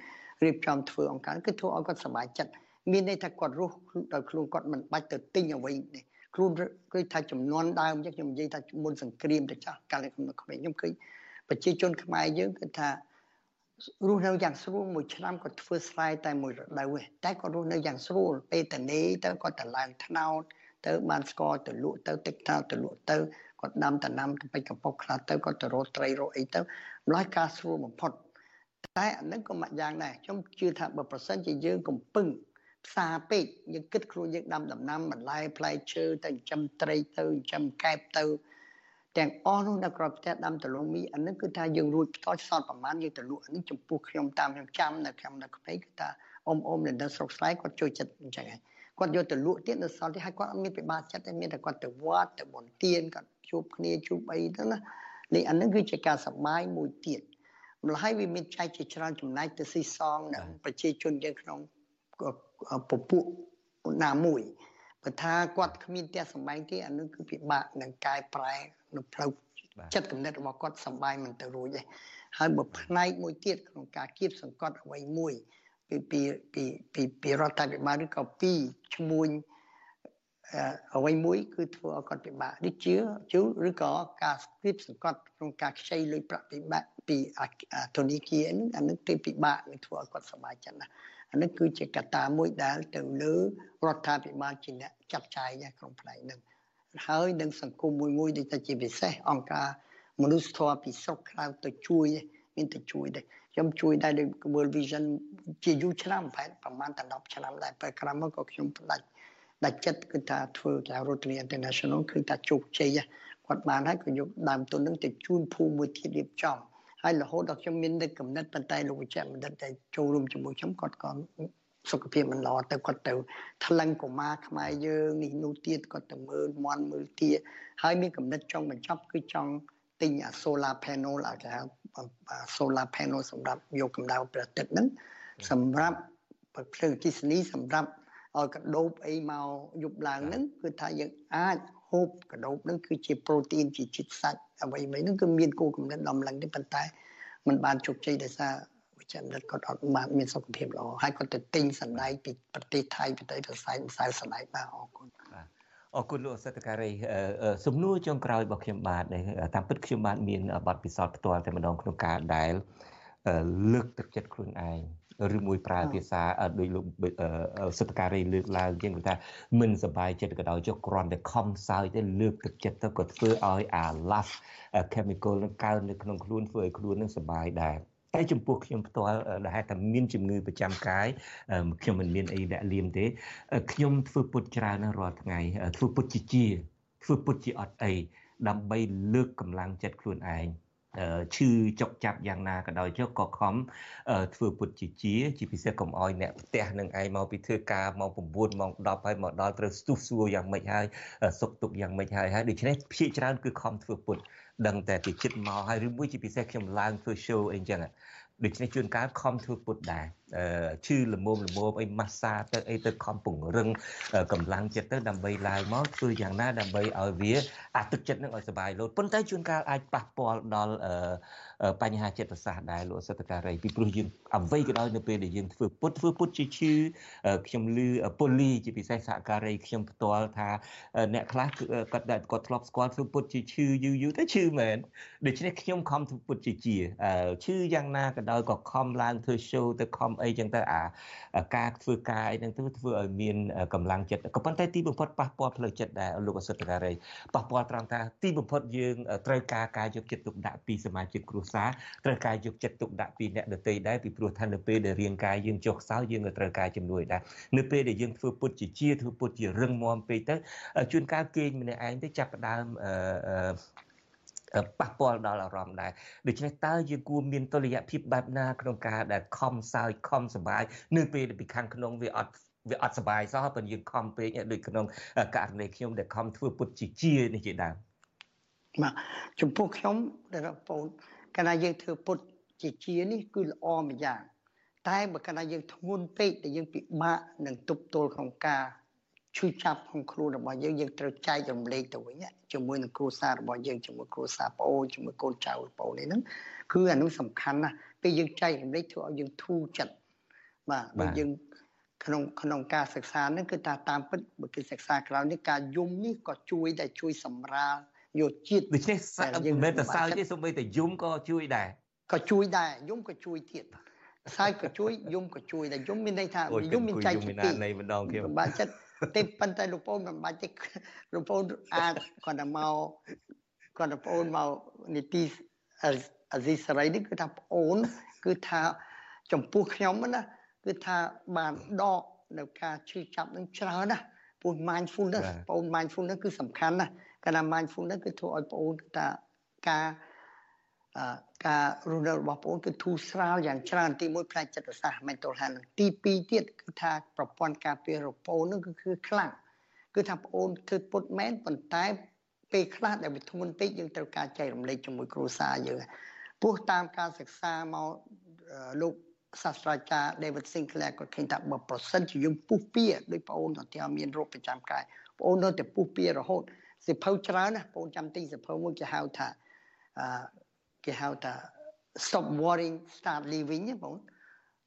រៀបចំធ្វើអង្គការគឺធ្វើឲ្យគាត់សប្បាយចិត្តមានន័យថាគាត់រស់ដោយខ្លួនគាត់មិនបាច់ទៅទិញអ្វីទេ ខ្លួនគឺថាចំនួនដើមខ្ញុំនិយាយថាមុនសង្គ្រាមទៅចាស់កាលខ្ញុំនៅក្មេងខ្ញុំឃើញប្រជាជនខ្មែរយើងគឺថារស់នៅយ៉ាងស្រួលមួយឆ្នាំគាត់ធ្វើស្រែតែមួយរដូវទេតែគាត់រស់នៅយ៉ាងស្រួលពេលតនេទៅគាត់ទៅឡើងថ្នោតទៅបានស្ករទៅលក់ទៅទឹកថ្នោតទៅលក់ទៅគាត់ដាំតំណាំទៅពេចកំប៉ុកខ្លះទៅគាត់ទៅរកត្រីរកអីទៅម្ល៉េះការស្រួលបំផុតតែអានឹងក៏មួយយ៉ាងដែរខ្ញុំជឿថាបើប្រសិនជាយើងកំពឹង ផ្សារពេកយើងគិតខ្លួនយើងដាំដំណាំបន្លែផ្លែឈើទៅចិញ្ចឹមត្រីទៅចិញ្ចឹមកែបទៅទាំងអស់នោះនៅក្រៅផ្ទះដាំដលងមីអានេះគឺថាយើងរួចផ្ទាល់សតប្រមាណយើងទៅលក់អានេះចំពោះខ្ញុំតាមខ្ញុំចាំនៅខ្ញុំនៅក្មេងគឺថាអ៊ំអ៊ំនៅស្រុកស្រែគាត់ជួយចិត្តអញ្ចឹងហើយគាត់យកទៅលក់ទៀតនៅសល់ទៀតហើយគាត់អត់មានពិបាកចិត្តទេមានតែគាត់ទៅវត្តទៅបន់ទៀនគាត់ជួបគ្នាជួបអីទៅណានេះអានេះគឺជាការសប្បាយមួយទៀតម្ល៉េះហើយវាមានចែកជាច្រើនចំណែកទៅស៊ីសងនៅប្រជាជនយើងក្នុង ពពួកណាមួយបើថាគាត់គ្មានផ្ទះសម្បែងទេអានោះគឺពិបាកនឹងកែប្រែនៅផ្លូវចិត្តគំនិតរបស់គាត់សម្បែងមិនទៅរួចទេហើយបើផ្នែកមួយទៀតក្នុងការគៀបសង្កត់អ្វីមួយពីពីពីពីពីរដ្ឋាភិបាលឬក៏ពីឈ្មួញអ្វីមួយគឺធ្វើឲ្យគាត់ពិបាកដូចជាជូឬក៏ការគៀបសង្កត់ក្នុងការខ្ចីលុយប្រាក់ពិបាកពីធនាគារហ្នឹងអានឹងគឺពិបាកនឹងធ្វើឲ្យគាត់សប្បាយចិត្តណាស់ អានេះគឺជាកត្តាមួយដែលទៅលើរដ្ឋាភិបាលជាអ្នកចាត់ចែងក្នុងផ្នែកហ្នឹងហើយនឹងសង្គមមួយមួយដូចតែជាពិសេសអង្គការមនុស្សធម៌ពីស្រុកក្រៅទៅជួយមានទៅជួយដែរខ្ញុំជួយដែរដោយ World Vision ជាយូរឆ្នាំប្រហែលប្រហែលតែ10ឆ្នាំដែរពេលក្រោយមកក៏ខ្ញុំផ្ដាច់ដាច់ចិត្តគឺថាធ្វើការ Rotary International គឺថាជោគជ័យគាត់បានហើយក៏យកដើមទុននឹងទៅជូនភូមិមួយទៀតរៀបចំ ហើយរហូតដល់ខ្ញុំមាននឹកកំណត់ប៉ុន្តែលោកវិជ្ជបណ្ឌិតដែលចូលរួមជាមួយខ្ញុំគាត់ក៏សុខភាពមិនល្អទៅគាត់ទៅថ្លឹងកុមារខ្មែរយើងនេះនោះទៀតគាត់ទៅមើលមន់មើលទាហើយមានកំណត់ចង់បញ្ចប់គឺចង់ទិញអា solar panel អាគេហៅ solar panel សម្រាប់យកកម្ដៅព្រះអាទិត្យហ្នឹងសម្រាប់ភ្លើងអគិសនីសម្រាប់ឲ្យកដោបអីមកយប់ឡើងហ្នឹងគឺថាយើងអាច ហូបកដោបហ្នឹងគឺជាប្រូតេអ៊ីនជាជាតិសាច់អ្វីៗហ្នឹងគឺមានគោលកំណត់ដំឡើងនេះប៉ុន្តែมันបានជោគជ័យដោយសារវិចិត្រគាត់អត់បានមានសុខភាពល្អហើយគាត់ទៅទិញសណ្ដែកពីប្រទេសថៃប្រទេសប្រស័យម្សៅសណ្ដែកបាទអរគុណអរគុណលោកសេដ្ឋការីសំណួរចុងក្រោយរបស់ខ្ញុំបាទតាមពិតខ្ញុំបាទមានបទពិសោធន៍ផ្ទាល់តែម្ដងក្នុងការដែលលើកទឹកចិត្តខ្លួនឯង ឬមួយប្រើភាសាដោយលោកសិទ្ធិការីលើកឡើងជាងគាត់ថាមិនសប្បាយចិត្តក៏ដោយចុះគ្រាន់តែខំសើចទៅលើកទឹកចិត្តទៅក៏ធ្វើឲ្យអា laugh chemical នឹងកើននៅក្នុងខ្លួនធ្វើឲ្យខ្លួននឹងសប្បាយដែរតែចំពោះខ្ញុំផ្ទាល់ដែលហេតុថាមានជំងឺប្រចាំកាយខ្ញុំមិនមានអីដាក់លៀមទេខ្ញុំធ្វើពុតច្រើនរាល់ថ្ងៃធ្វើពុតជាជាធ្វើពុតជាអត់អីដើម្បីលើកកម្លាំងចិត្តខ្លួនឯង ឈឺចុកចាប់យ៉ាងណាក៏ដោយចុះក៏ខំធ្វើពុតជាជាជាពិសេសកុំអោយអ្នកផ្ទះនឹងឯងមកពីធ្វើការម៉ោង9ម៉ោង10ហើយមកដល់ត្រូវស្ទុះសួរយ៉ាងម៉េចហើយសុខទុក្ខយ៉ាងម៉េចហើយហើយដូច្នេះភាគច្រើនគឺខំធ្វើពុតដឹងតែពីចិត្តមកហើយឬមួយជាពិសេសខ្ញុំឡើងធ្វើ show អីចឹងដូច្នេះជួនកាលខំធ្វើពុតដែរ ឈឺលមមលមមអីម៉ាស្សាទៅអីទៅខំពង្រឹងកម្លាំងចិត្តទៅដើម្បីឡើងមកធ្វើយ៉ាងណាដើម្បីឲ្យវាអាទឹកចិត្តនឹងឲ្យសុបាយលោតប៉ុន្តែជួនកាលអាចប៉ះពាល់ដល់បញ្ហាចិត្តសាស្ត្រដែរលោកសិទ្ធិការីពីព្រោះយើងអ្វីក៏ដោយនៅពេលដែលយើងធ្វើពុតធ្វើពុតជាឈឺខ្ញុំឮពូលីជាពិសេសសហការីខ្ញុំផ្ទាល់ថាអ្នកខ្លះគាត់គាត់ធ្លាប់ស្គាល់ធ្វើពុតជាឈឺយូរយូរទៅឈឺមែនដូច្នេះខ្ញុំខំធ្វើពុតជាជាឈឺយ៉ាងណាក៏ដោយក៏ខំឡើងធ្វើ show ទៅខំអីចឹងទៅអាការធ្វើការអីហ្នឹងទៅធ្វើឲ្យមានកម្លាំងចិត្តក៏ប៉ុន្តែទីបំផុតប៉ះពាល់ផ្លូវចិត្តដែរលោកអសិទ្ធការីប៉ះពាល់ត្រង់ថាទីបំផុតយើងត្រូវការការយកចិត្តទុកដាក់ពីសមាជិកគ្រួសារត្រូវការយកចិត្តទុកដាក់ពីអ្នកដទៃដែរពីព្រោះថានៅពេលដែលរាងកាយយើងចុះខ្សោយយើងក៏ត្រូវការជំនួយដែរនៅពេលដែលយើងធ្វើពុតជាជាធ្វើពុតជារឹងមាំពេកទៅជួនកាលគេងម្នាក់ឯងទៅចាប់ផ្ដើមអឺ ប៉ះពាល់ដល់អារម្មណ៍ដែរដូច្នេះតើយើងគួរមានតុល្យភាពបែបណាក្នុងការដែលខំសើចខំសបាយនៅពេលដែលពីខាងក្នុងវាអត់វាអត់សបាយសោះប៉ុន្តែយើងខំពេកដូចក្នុងករណីខ្ញុំដែលខំធ្វើពុតជាជានេះជាដើមបាទចំពោះខ្ញុំដែលបងកាលណាយើងធ្វើពុតជាជានេះគឺល្អមួយយ៉ាងតែបើកាលណាយើងធ្ងន់ពេកដែលយើងពិបាកនឹងទប់ទល់ក្នុងការ ឈឺចាប់ក្នុងខ្លួនរបស់យើងយើងត្រូវចែករំលែកទៅវិញជាមួយនឹងគ្រួសាររបស់យើងជាមួយគ្រួសារប្អូនជាមួយកូនចៅប្អូននេះហ្នឹងគឺអានោះសំខាន់ណាស់ពេលយើងចែករំលែកធ្វើឲ្យយើងធូរចិត្តបាទបើយើងក្នុងក្នុងការសិក្សាហ្នឹងគឺថាតាមពិតបើគេសិក្សាក្រៅនេះការយំនេះក៏ជួយតែជួយសម្រាលយកជាតិដូច្នេះមិនមែនតែសើចទេសូម្បីតែយំក៏ជួយដែរក៏ជួយដែរយំក៏ជួយទៀតសើចក៏ជួយយំក៏ជួយដែរយំមានន័យថាយំមានចែកពីពីនៃម្ដងខ្ញុំបាទចិត្ត ទេប៉ុន្តែលោកប្អូនមិនបាច់ទេលោកប្អូនអាចគាត់ទៅមកគាត់ទៅប្អូនមកនីតិអាស៊ីសេរីនេះគឺថាប្អូន គឺថាចំពោះខ្ញុំណាគឺថាបានដកនៅការឈឺចាប់នឹងច្រើនណាពោះ mindfulness បង mindfulness គឺសំខាន់ណាកាលណា mindfulness គឺធ្វើឲ្យបងអូនគឺថាការ ការរស់នៅរបស់បងអូនគឺធូរស្រាលយ៉ាងច្រើនទីមួយផ្នែកចិត្តសាស្ត្រ mental health ទី2ទៀតគឺថាប្រព័ន្ធការពាររបស់បងអូននឹងគឺគឺខ្លាំងគឺថាបងអូនធ្វើពុតមែនប៉ុន្តែពេលខ្លះដែលវាធ្ងន់ពេកយើងត្រូវការចែករំលែកជាមួយគ្រួសារយើងព្រោះតាមការសិក្សាមកលោកសាស្ត្រាចារ្យ David Sinclair គាត់ឃើញថាបើប្រសិនជាយើងពុះពៀដោយបងអូនទៅមានរោគប្រចាំកាយបងអូននៅតែពុះពៀរហូតសិភៅច្រើនណាបងចាំទិញសិភៅមួយគេហៅថាអឺ គេហៅថា stop worrying start living ណាបង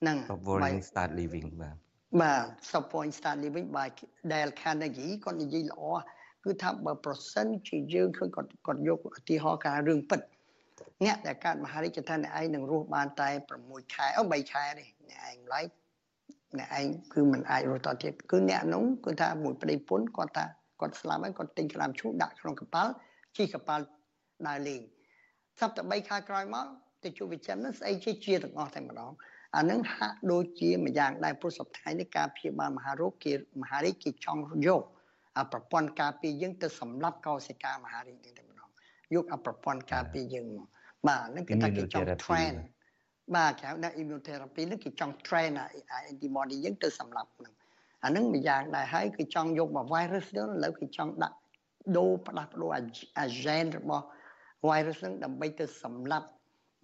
ហ្នឹង stop worrying start living បាទបាទ stop worrying start living by Dale Carnegie គាត់និយាយល្អគឺថាបើប្រសិនជាយើងឃើញគាត់គាត់យកឧទាហរណ៍ការរឿងពិតអ្នកដែលកើតមហារាជថាអ្នកឯងនឹងរស់បានតែ6ខែអូ3ខែនេះអ្នកឯងម្ល៉េះអ្នកឯងគឺមិនអាចរស់តទៀតគឺអ្នកនោះគឺថាមួយប្តីពុនគាត់ថាគាត់ស្លាប់ហើយគាត់ទិញក្តាមឈូកដាក់ក្នុងកប៉ាល់ជិះកប៉ាល់ដើរលេង សប្តាហ៍3ខែក្រោយមកទៅជួបវិចិត្រនោះស្អីជាជាទាំងអស់តែម្ដងអានឹងហាក់ដូចជាម្យ៉ាងដែរព្រោះសប្តាហ៍នេះការព្យាបាលមហារោគគេមហារាជគេចង់យកអាប្រព័ន្ធការពារយើងទៅសម្លាប់កោសិកាមហារាជនេះតែម្ដងយកអាប្រព័ន្ធការពារយើងមកបាទហ្នឹងគេថាគេចង់ train បាទគេហៅថា immunotherapy ហ្នឹងគេចង់ train អា antibody យើងទៅសម្លាប់ហ្នឹងអានឹងម្យ៉ាងដែរហើយគឺចង់យកមក virus ទៅឥឡូវគឺចង់ដាក់ដូរផ្ដាស់ប្ដូរអា gen របស់ virus ហ្នឹងដើម្បីទៅសម្លាប់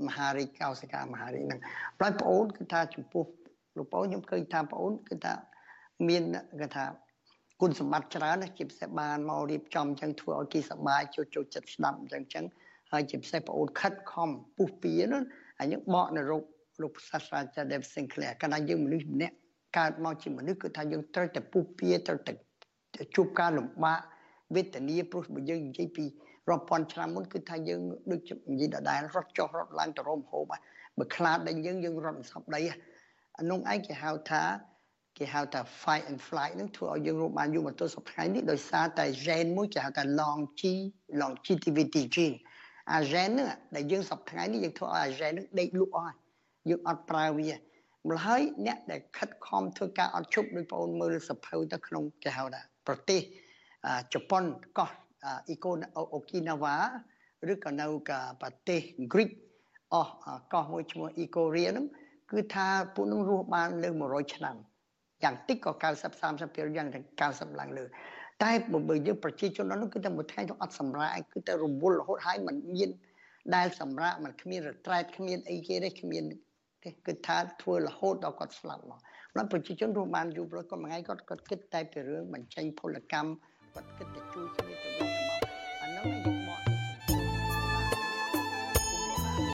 មហារីកកោសិកាមហារីហ្នឹងប្រហែលប្អូនគឺថាចំពោះលោកបងខ្ញុំឃើញថាបងអូនគឺថាមានគេថាគុណសម្បត្តិច្រើនណាជាពិសេសបានមករៀបចំអញ្ចឹងធ្វើឲ្យគេសប្បាយចូលចូលចិត្តស្ដាប់អញ្ចឹងអញ្ចឹងហើយជាពិសេសបងអូនខិតខំពុះពៀនោះហើយយើងបកនៅរោគលោកសាស្ត្រាចារ្យ Dave Sinclair កាលណាយើងមនុស្សម្នាក់កើតមកជាមនុស្សគឺថាយើងត្រូវតែពុះពៀត្រូវតែជួបការលំបាកវេទនាព្រោះបើយើងនិយាយពី រាប់ពាន់ឆ្នាំមុនគឺថាយើងដូចនិយាយដដែលរត់ចុះរត់ឡើងទៅរោមហូបបើខ្លាចដល់យើងយើងរត់មិនសពដីអានោះឯងគេហៅថាគេហៅថា fight and flight នឹងធ្វើឲ្យយើងរកបានយូរមកទល់សប្តាហ៍នេះដោយសារតែ gene មួយគេហៅថា long G longevity gene អា gene ហ្នឹងដែលយើងសប្តាហ៍នេះយើងធ្វើឲ្យអា gene ហ្នឹងដេកលក់អស់យើងអត់ប្រើវាម្ល៉េះហើយអ្នកដែលខិតខំធ្វើការអត់ឈប់ដោយបងមើលសភៅទៅក្នុងគេហៅថាប្រទេសជប៉ុនកោះ អ៊ីកូអូគីណាវ៉ាឬក៏នៅប្រទេសហ្គ្រីកអស់កោះមួយឈ្មោះអ៊ីកូរីហ្នឹងគឺថាពួកនឹងរស់បានលើ100ឆ្នាំយ៉ាងតិចក៏90 30%យ៉ាង90ឡើងលើតែបើយើងប្រជាជននោះគឺតែមួយថ្ងៃទៅអត់សម្រាកគឺតែរវល់រហូតហើយมันមានដែលសម្រាកมันគ្មានរត្រែតគ្មានអីគេទេគ្មានទេគឺថាធ្វើរហូតដល់គាត់ស្លាប់មកដល់ប្រជាជនរស់បានយូរព្រោះគាត់មួយថ្ងៃគាត់គាត់គិតតែពីរឿងបញ្ចេញពលកម្ម គាត់គិតតែជួយគ្នាទៅវិញទៅមកអានោះ